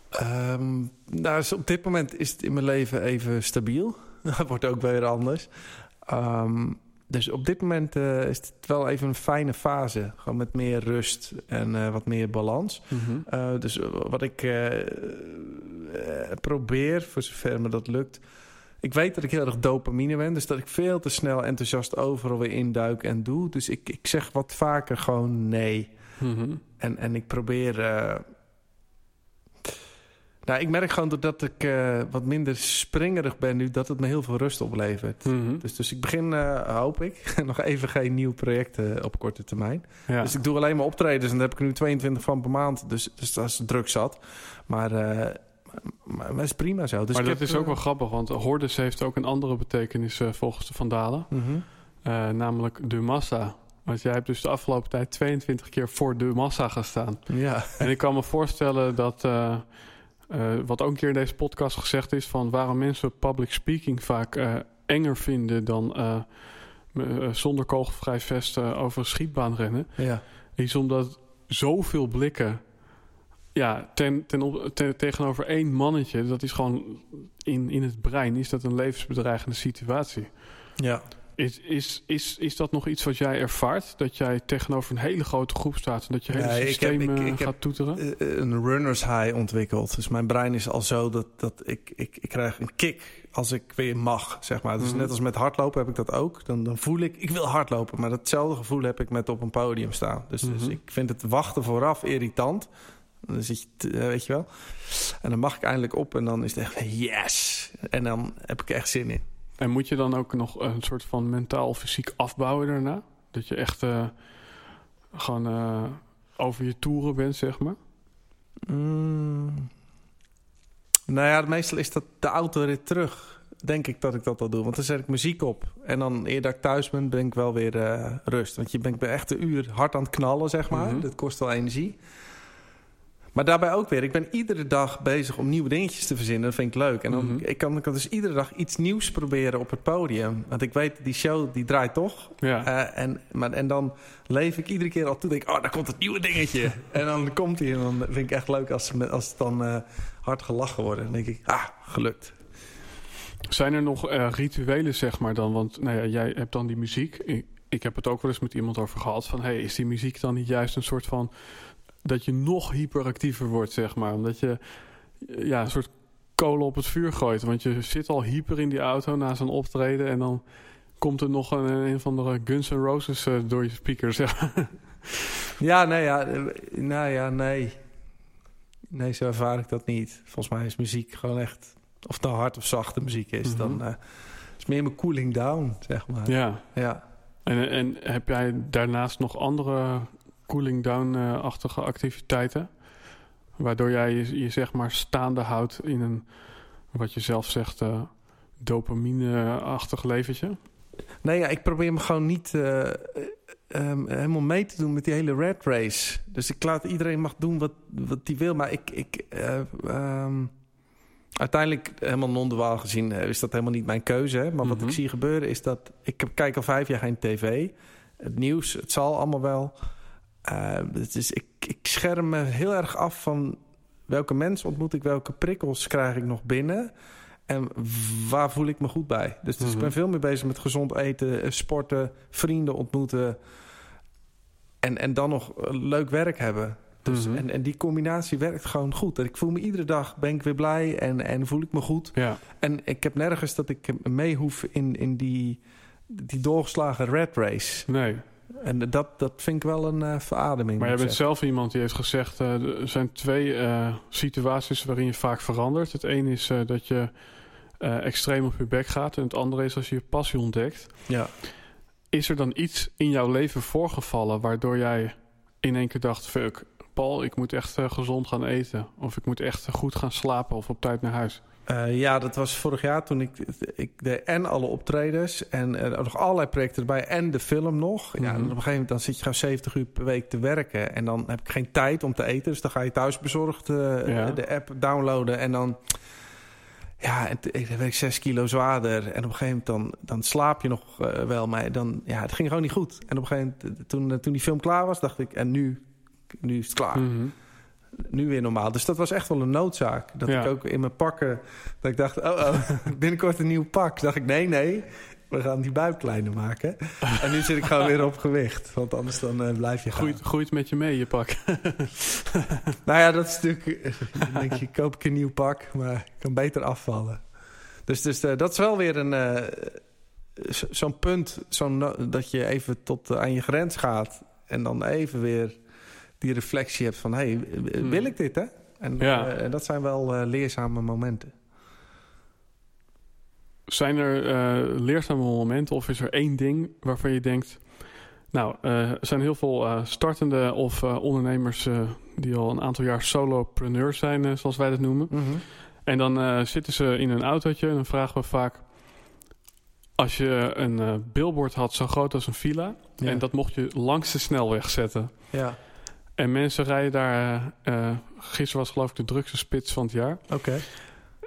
Ehm, nou, dus op dit moment is het in mijn leven even stabiel. *laughs* Dat wordt ook weer anders. Ehm, dus op dit moment uh, is het wel even een fijne fase. Gewoon met meer rust en uh, wat meer balans. Mm -hmm. uh, dus wat ik probeer, voor zover me dat lukt... Ik weet dat ik heel erg dopamine ben. Dus dat ik veel te snel enthousiast overal weer induik en doe. Dus ik, ik zeg wat vaker gewoon nee. Mm -hmm. en, en ik probeer... Nou, ik merk gewoon doordat ik uh, wat minder springerig ben nu, dat het me heel veel rust oplevert. Mm -hmm. dus, dus ik begin, uh, hoop ik, *laughs* nog even geen nieuw project uh, op korte termijn. Ja. Dus ik doe alleen maar optredens en daar heb ik nu 22 van per maand. Dus, dus dat is druk zat. Maar, maar, maar is prima zo. Dus maar dat heb, is ook wel grappig, want Hordes heeft ook een andere betekenis volgens de Vandalen. Mm -hmm. namelijk de massa. Want jij hebt dus de afgelopen tijd 22 keer voor de massa gestaan. Ja. En ik kan me voorstellen dat... Uh, wat ook een keer in deze podcast gezegd is: van waarom mensen public speaking vaak uh, enger vinden dan uh, zonder kogelvrij vest over een schietbaan rennen. Ja. Is omdat zoveel blikken ja, ten, ten op, ten, tegenover één mannetje, dat is gewoon in, in het brein, is dat een levensbedreigende situatie. Ja. Is, is, is, is dat nog iets wat jij ervaart? Dat jij tegenover een hele grote groep staat en dat je hele Nee, systeem ik heb, ik, eh, ik gaat heb toeteren? eh, een runners high ontwikkeld. Dus mijn brein is al zo dat, dat ik, ik, ik krijg een kick als ik weer mag, zeg maar. Dus Mhm. net als met hardlopen heb ik dat ook. Dan, dan voel ik, ik wil hardlopen. Maar datzelfde gevoel heb ik met op een podium staan. Dus, dus Mhm. ik vind het wachten vooraf irritant. Dan zit je, eh, weet je wel. En dan mag ik eindelijk op en dan is het echt yes. En dan heb ik er echt zin in. En moet je dan ook nog een soort van mentaal fysiek afbouwen daarna? Dat je echt eh, gewoon eh, over je toeren bent, zeg maar? Mm. Nou ja, meestal is dat de autorit terug. Denk ik dat ik dat al doe. Want dan zet ik muziek op. En dan eer dat ik thuis ben, ben ik wel weer eh, rust. Want je bent bij echt een uur hard aan het knallen, zeg maar. Mhm. Dat kost wel energie. Maar daarbij ook weer. Ik ben iedere dag bezig om nieuwe dingetjes te verzinnen. Dat vind ik leuk. En dan, Mhm. ik, kan, ik kan dus iedere dag iets nieuws proberen op het podium. Want ik weet, die show die draait toch. Ja. Eh, en, maar, en dan leef ik iedere keer al toe. Denk ik, oh, daar komt het nieuwe dingetje. *laughs* en dan komt hij. En dan vind ik echt leuk als, als het dan eh, hard gelachen wordt. Dan denk ik, ah, gelukt. Zijn er nog eh, rituelen, zeg maar dan? Want nou ja, jij hebt dan die muziek. Ik, ik heb het ook wel eens met iemand over gehad. Van, hey, is die muziek dan niet juist een soort van... dat je nog hyperactiever wordt, zeg maar? Omdat je ja, een soort kolen op het vuur gooit. Want je zit al hyper in die auto na zo'n optreden... en dan komt er nog een, een van de Guns N' Roses eh, door je speaker, zeg maar. *laughs* Ja, nee, ja, eh, nou ja, nee. Nee, zo ervaar ik dat niet. Volgens mij is muziek gewoon echt... Of het nou hard of zachte muziek is, Mhm. dan... eh is meer mijn cooling down, zeg maar. Ja. ja. En, en heb jij daarnaast nog andere cooling down-achtige activiteiten? Waardoor jij je, je zeg maar staande houdt in een, wat je zelf zegt, eh, dopamine-achtig leventje? Nee, ja, ik probeer me gewoon niet eh, eh, ehm, helemaal mee te doen met die hele red race. Dus ik laat iedereen mag doen wat, wat hij wil. Maar ik, ik eh, ehm, uiteindelijk, helemaal non-duaal gezien, is dat helemaal niet mijn keuze. Hè? Maar wat Mhm. ik zie gebeuren is dat... Ik kijk al vijf jaar geen tv. Het nieuws, het zal allemaal wel. Eh, het is, ik, ik scherm me heel erg af van welke mensen ontmoet ik, welke prikkels krijg ik nog binnen. En waar voel ik me goed bij? Dus, dus ik Mhm. ben veel meer bezig met gezond eten, eh, sporten, vrienden ontmoeten. En, en dan nog eh, leuk werk hebben. Dus, Mhm. en, en die combinatie werkt gewoon goed. En ik voel me iedere dag ben ik weer blij en, en voel ik me goed. Ja. En ik heb nergens dat ik mee hoef in, in die, die doorgeslagen red race. Nee. En dat, dat vind ik wel een eh, verademing. Maar jij bent zelf iemand die heeft gezegd... eh, er zijn twee eh, situaties waarin je vaak verandert. Het ene is dat je extreem op je bek gaat... en het andere is als je je passie ontdekt. Ja. Is er dan iets in jouw leven voorgevallen... waardoor jij in één keer dacht... fuck, Paul, ik moet echt gezond gaan eten. Of ik moet echt goed gaan slapen of op tijd naar huis. Eh, ja, dat was vorig jaar toen ik, ik deed en alle optredens en eh, nog allerlei projecten erbij en de film nog. Ja, Mhm. en op een gegeven moment dan zit je gewoon 70 uur per week te werken en dan heb ik geen tijd om te eten. Dus dan ga je thuis bezorgd eh, Ja. de app downloaden en dan... Ja, en ik werd zes kilo zwaarder. En op een gegeven moment dan, dan slaap je nog wel. Maar dan, ja, het ging gewoon niet goed. En op een gegeven moment, toen, toen die film klaar was, dacht ik... En nu, nu is het klaar. Mhm. Nu weer normaal. Dus dat was echt wel een noodzaak. Dat Ja. ik ook in mijn pakken... Dat ik dacht, oh, oh, *laughs* binnenkort een nieuw pak. dacht ik, nee, nee. We gaan die buik kleiner maken. En nu zit ik gewoon weer op gewicht. Want anders dan eh, blijf je gaan. Groeit, groeit met je mee, je pak. *laughs* Nou ja, dat is natuurlijk... Dan denk je, koop ik een nieuw pak, maar ik kan beter afvallen. Dus, dus eh, dat is wel weer een... eh, zo- zo'n punt, zo'n dat je even tot aan je grens gaat... en dan even weer die reflectie hebt van... hé, hey, Hmm. wil ik dit, hè? En Ja. eh, dat zijn wel eh, leerzame momenten. Zijn er eh, leerzame momenten of is er één ding waarvan je denkt... Nou, er zijn heel veel startende of ondernemers die al een aantal jaar solopreneurs zijn, zoals wij dat noemen. En dan zitten ze in een autootje en dan vragen we vaak... Als je een billboard had zo groot als een villa... Ja. en dat mocht je langs de snelweg zetten... Ja, en mensen rijden daar... eh, eh, gisteren was geloof ik de drukste spits van het jaar... oké.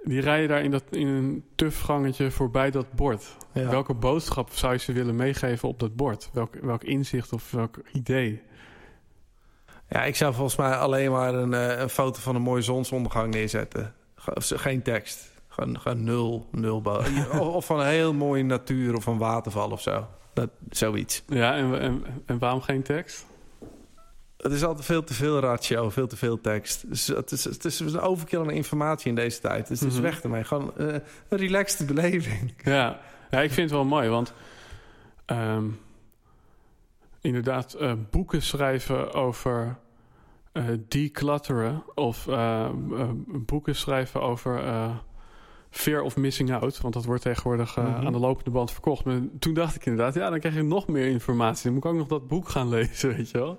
Die rijden daar in, dat, in een tuf gangetje voorbij dat bord. Ja. Welke boodschap zou je ze willen meegeven op dat bord? Welk, welk inzicht of welk idee? ja, ik zou volgens mij alleen maar een, eh, een foto van een mooie zonsondergang neerzetten. Ge- Geen tekst. Gewoon, gewoon nul, nul. *laughs* of van een heel mooie natuur of een waterval of zo. Dat, zoiets. Ja, en, en, en waarom geen tekst? Het is altijd veel te veel ratio, veel te veel tekst. Dus het, is, het is een overkill aan informatie in deze tijd. Dus het is Mhm. weg ermee. Gewoon eh, een relaxed beleving. Ja. ja, ik vind het wel mooi, want ehm, inderdaad, eh, boeken schrijven over eh declutteren of boeken schrijven over fear of missing out, want dat wordt tegenwoordig Mhm. aan de lopende band verkocht. Maar toen dacht ik inderdaad, ja, dan krijg je nog meer informatie. Dan moet ik ook nog dat boek gaan lezen, *laughs* weet je wel?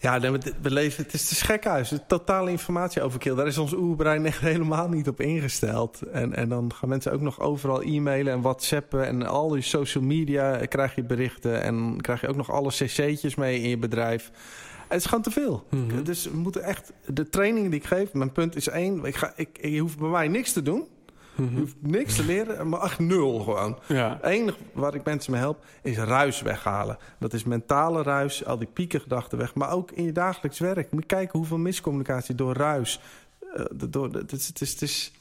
Ja, we, leven, het is de gekhuis. Totale informatieoverkill. Daar is ons oerbrein echt helemaal niet op ingesteld. En, en dan gaan mensen ook nog overal e-mailen en whatsappen... en al die social media krijg je berichten... en krijg je ook nog alle cc'tjes mee in je bedrijf. Het is gewoon te veel. Mhm. Dus we moeten echt... De training die ik geef, mijn punt is één... Ik ga, ik, je hoeft bij mij niks te doen. Mhm. Je hoeft niks te leren, maar echt nul gewoon. Ja, Het enige waar ik mensen mee help, is ruis weghalen. Dat is mentale ruis, al die piekengedachten weg. Maar ook in je dagelijks werk. Moet je kijken hoeveel miscommunicatie door ruis. eh, door, het is, het is, het is,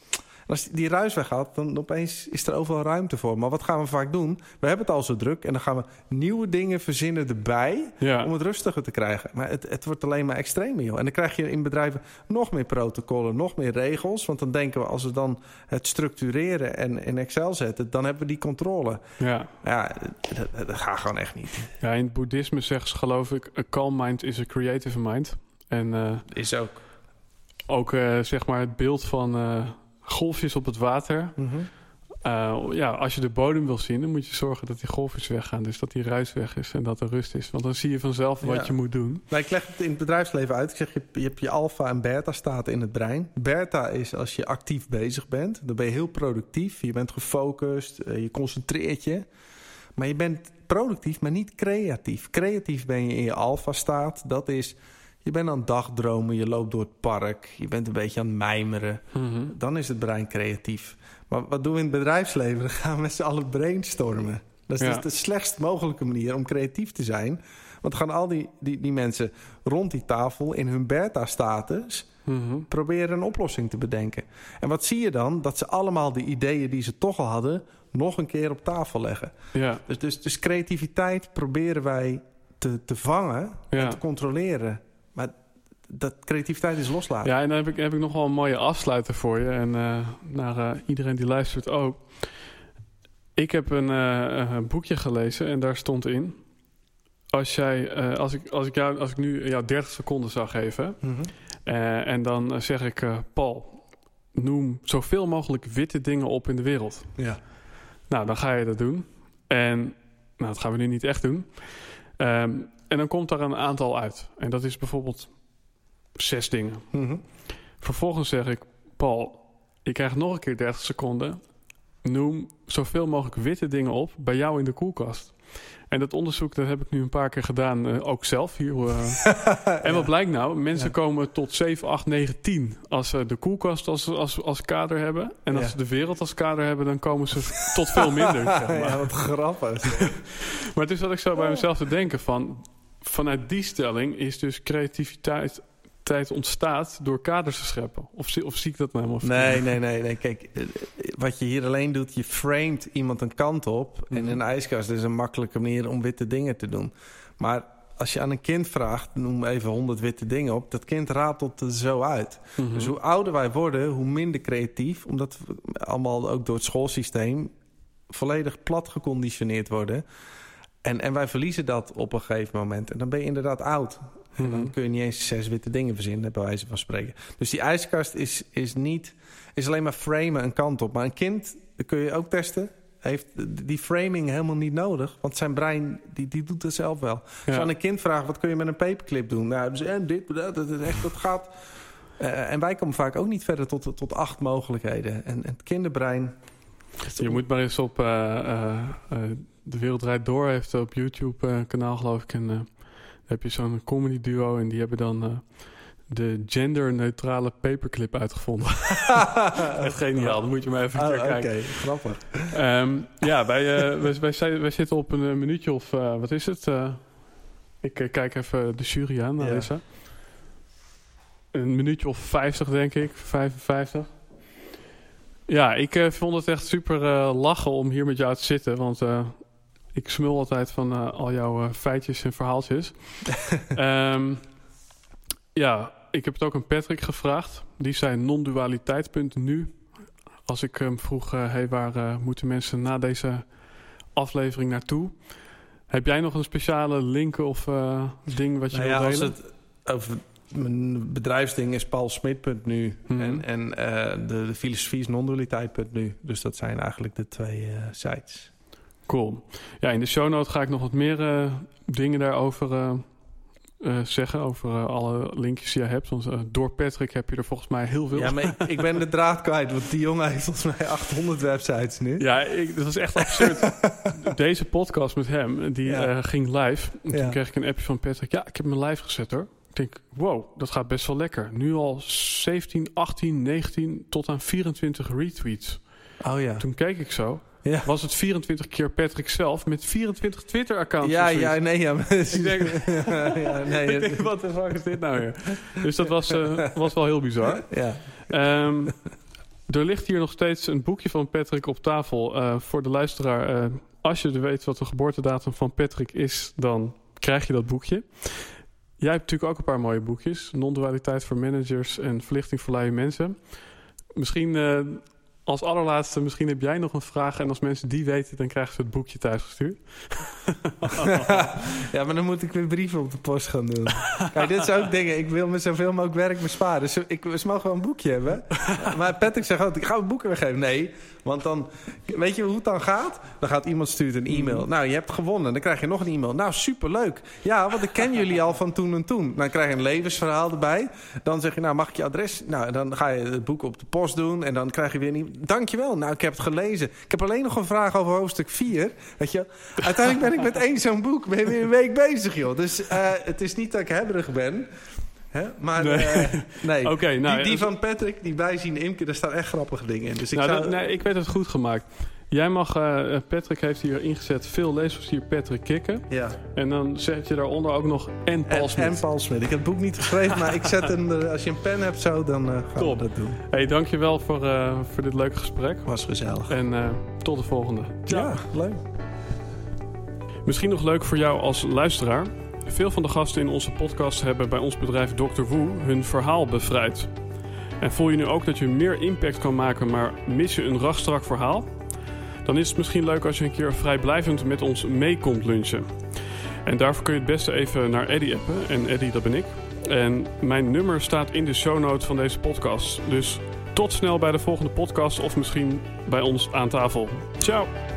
als die ruis weggaat, dan opeens is er overal ruimte voor. Maar wat gaan we vaak doen? We hebben het al zo druk en dan gaan we nieuwe dingen verzinnen erbij ja. om het rustiger te krijgen. Maar het, het wordt alleen maar extremer, joh. En dan krijg je in bedrijven nog meer protocollen, nog meer regels. Want dan denken we, als we dan het structureren en in Excel zetten... dan hebben we die controle. ja. Ja, dat, dat gaat gewoon echt niet. Ja, in het boeddhisme zeggen ze geloof ik... a calm mind is a creative mind. En eh, Is ook. ook eh, zeg maar het beeld van eh, golfjes op het water. Eh, ja, als je de bodem wil zien, dan moet je zorgen dat die golfjes weggaan. Dus dat die ruis weg is en dat er rust is. Want dan zie je vanzelf wat Ja. je moet doen. Nou, ik leg het in het bedrijfsleven uit. Ik zeg, je, je hebt je alfa en beta staten in het brein. Beta is als je actief bezig bent. Dan ben je heel productief. Je bent gefocust. eh, je concentreert je. Maar je bent productief, maar niet creatief. Creatief ben je in je alfa staat. Dat is, je bent aan het dagdromen. Je loopt door het park. Je bent een beetje aan het mijmeren. Dan is het brein creatief. Maar wat doen we in het bedrijfsleven? Dan gaan we met z'n allen brainstormen. Dat is Ja. dus de slechtst mogelijke manier om creatief te zijn. Want gaan al die, die, die mensen rond die tafel in hun beta-status Mhm. proberen een oplossing te bedenken. En wat zie je dan? Dat ze allemaal de ideeën die ze toch al hadden, nog een keer op tafel leggen. Ja, Dus, dus, dus creativiteit proberen wij te, te vangen en te controleren. Dat creativiteit is loslaten. ja, en dan heb ik, heb ik nog wel een mooie afsluiter voor je. En eh, naar eh, iedereen die luistert ook. Ik heb een, eh, een boekje gelezen en daar stond in... Als, jij, als, ik, als, ik jou, als ik nu jou 30 seconden zou geven... Mhm. En dan zeg ik, Paul, noem zoveel mogelijk witte dingen op in de wereld. ja. Nou, dan ga je dat doen. En nou, dat gaan we nu niet echt doen. Ehm, en dan komt er een aantal uit. En dat is bijvoorbeeld zes dingen. Mhm. Vervolgens zeg ik, Paul, je krijgt nog een keer 30 seconden. Noem zoveel mogelijk witte dingen op bij jou in de koelkast. En dat onderzoek dat heb ik nu een paar keer gedaan, uh, ook zelf hier. Uh. *laughs* en wat blijkt nou? Mensen ja. komen tot 7, 8, 9, 10 als ze de koelkast als, als, als kader hebben. En als ja. ze de wereld als kader hebben, dan komen ze tot veel minder. *laughs* Zeg maar. Ja, wat grappig. *laughs* maar het is wat ik zo bij mezelf te denken van... Vanuit die stelling is dus creativiteit tijd ontstaat door kaders te scheppen. Of, of zie ik dat nou helemaal Nee, nee, nee, nee. Kijk, wat je hier alleen doet, je framet iemand een kant op. En Mhm. een ijskast is een makkelijke manier om witte dingen te doen. Maar als je aan een kind vraagt, noem even honderd witte dingen op. Dat kind ratelt er zo uit. Mhm. Dus hoe ouder wij worden, hoe minder creatief. Omdat we allemaal ook door het schoolsysteem volledig plat geconditioneerd worden. En, en wij verliezen dat op een gegeven moment. En dan ben je inderdaad oud. En Mhm. dan kun je niet eens zes witte dingen verzinnen, bij wijze van spreken. Dus die ijskast is, is niet... is alleen maar framen een kant op. Maar een kind, dat kun je ook testen... heeft die framing helemaal niet nodig. Want zijn brein, die, die doet het zelf wel. Als je aan een kind vraagt, wat kun je met een paperclip doen? Nou, dus, en dit, dat, dat, echt, dat gaat... Eh, en wij komen vaak ook niet verder tot, tot acht mogelijkheden. En, en het kinderbrein... Je moet maar eens op eh, eh, eh, De Wereld Draait Door heeft op YouTube eh, een kanaal geloof ik. En eh, daar heb je zo'n comedy duo en die hebben dan eh, de genderneutrale paperclip uitgevonden. *laughs* Echt geniaal, dan moet je maar even Oh, keer Oké, kijken. grappig. Ehm, ja, wij, eh, wij, wij, zitten op een eh, minuutje of wat is het? Ik kijk even de jury aan, Ja. Larissa. Een minuutje of 50 denk ik, 55. Ja, ik vond het echt super lachen om hier met jou te zitten, want ik smul altijd van eh, al jouw eh, feitjes en verhaaltjes. *laughs* Ehm, ja, ik heb het ook aan Patrick gevraagd. Die zei non-dualiteit.nu. Als ik hem vroeg, eh, hey, waar moeten mensen na deze aflevering naartoe? Heb jij nog een speciale link of ding wat je Nou wilt ja, als delen? het over mijn bedrijfsding is paulsmit.nu Mhm. en, en de, de filosofie is non-dualiteit.nu. Dus dat zijn eigenlijk de twee sites. Cool. Ja, in de show note ga ik nog wat meer eh, dingen daarover eh, eh, zeggen. Over alle linkjes die je hebt. Want door Patrick heb je er volgens mij heel veel. Ja, maar ik, ik ben de draad kwijt, want die jongen heeft volgens mij 800 websites nu. Ja, ik, dat was echt absurd. *laughs* Deze podcast met hem, die Ja. ging live. En Ja. Toen kreeg ik een appje van Patrick. Ja, ik heb hem live gezet hoor. Ik denk, wow, dat gaat best wel lekker. Nu al 17, 18, 19 tot aan 24 retweets. Oh ja. Toen keek ik zo. Ja. Was het 24 keer Patrick zelf met 24 Twitter-accounts? Ja, ja, nee, ja. Ik denk- *laughs* ja, nee, ik denk, wat de fuck is dit nou weer? Dus dat was, eh, was wel heel bizar. ja. Ehm, er ligt hier nog steeds een boekje van Patrick op tafel. Eh, voor de luisteraar, eh, als je weet wat de geboortedatum van Patrick is, dan krijg je dat boekje. Jij hebt natuurlijk ook een paar mooie boekjes. Non-dualiteit voor managers en verlichting voor luie mensen. Misschien als allerlaatste, misschien heb jij nog een vraag. En als mensen die weten, dan krijgen ze het boekje thuisgestuurd. *laughs* ja, maar dan moet ik weer brieven op de post gaan doen. Kijk, dit zijn ook dingen. Ik wil me zoveel mogelijk werk besparen. Dus ik, ze mogen wel een boekje hebben. Maar Patrick zegt altijd, ik ga een boeken weggeven. Nee, want dan... Weet je hoe het dan gaat? Dan gaat iemand stuurt een e-mail. Nou, je hebt gewonnen. Dan krijg je nog een e-mail. Nou, superleuk. Ja, want ik ken jullie al van toen en toen. Dan krijg je een levensverhaal erbij. Dan zeg je, nou, mag ik je adres? Nou, dan ga je het boek op de post doen. En dan krijg je weer een Dankjewel. Nou, ik heb het gelezen. Ik heb alleen nog een vraag over hoofdstuk 4. Weet je, uiteindelijk ben ik met één zo'n boek ben je weer een week bezig, joh. Dus eh, het is niet dat ik hebberig ben. Hè? Maar Nee. nee, nee. *laughs* Oké, nou, die, die eh, van Patrick, die bijzien Imke, daar staan echt grappige dingen in. Dus ik nou, zou... dat- nee, ik weet het goed gemaakt. Jij mag, eh, Patrick heeft hier ingezet, veel lezers Patrick kikken. ja. En dan zet je daaronder ook nog en Paul En, Smit. en Paul Smit. Ik heb het boek niet geschreven, maar ik zet hem... er- Als je een pen hebt zo, dan eh gaan Top. we dat doen. Hey, dankjewel voor, eh, voor dit leuke gesprek. Was gezellig. En eh, tot de volgende. Ja, leuk. Misschien nog leuk voor jou als luisteraar. Veel van de gasten in onze podcast hebben bij ons bedrijf Dr. Woe hun verhaal bevrijd. En voel je nu ook dat je meer impact kan maken, maar mis je een rachtstrak verhaal? Dan is het misschien leuk als je een keer vrijblijvend met ons mee komt lunchen. En daarvoor kun je het beste even naar Eddie appen. En Eddie, dat ben ik. En mijn nummer staat in de show notes van deze podcast. Dus tot snel bij de volgende podcast of misschien bij ons aan tafel. Ciao!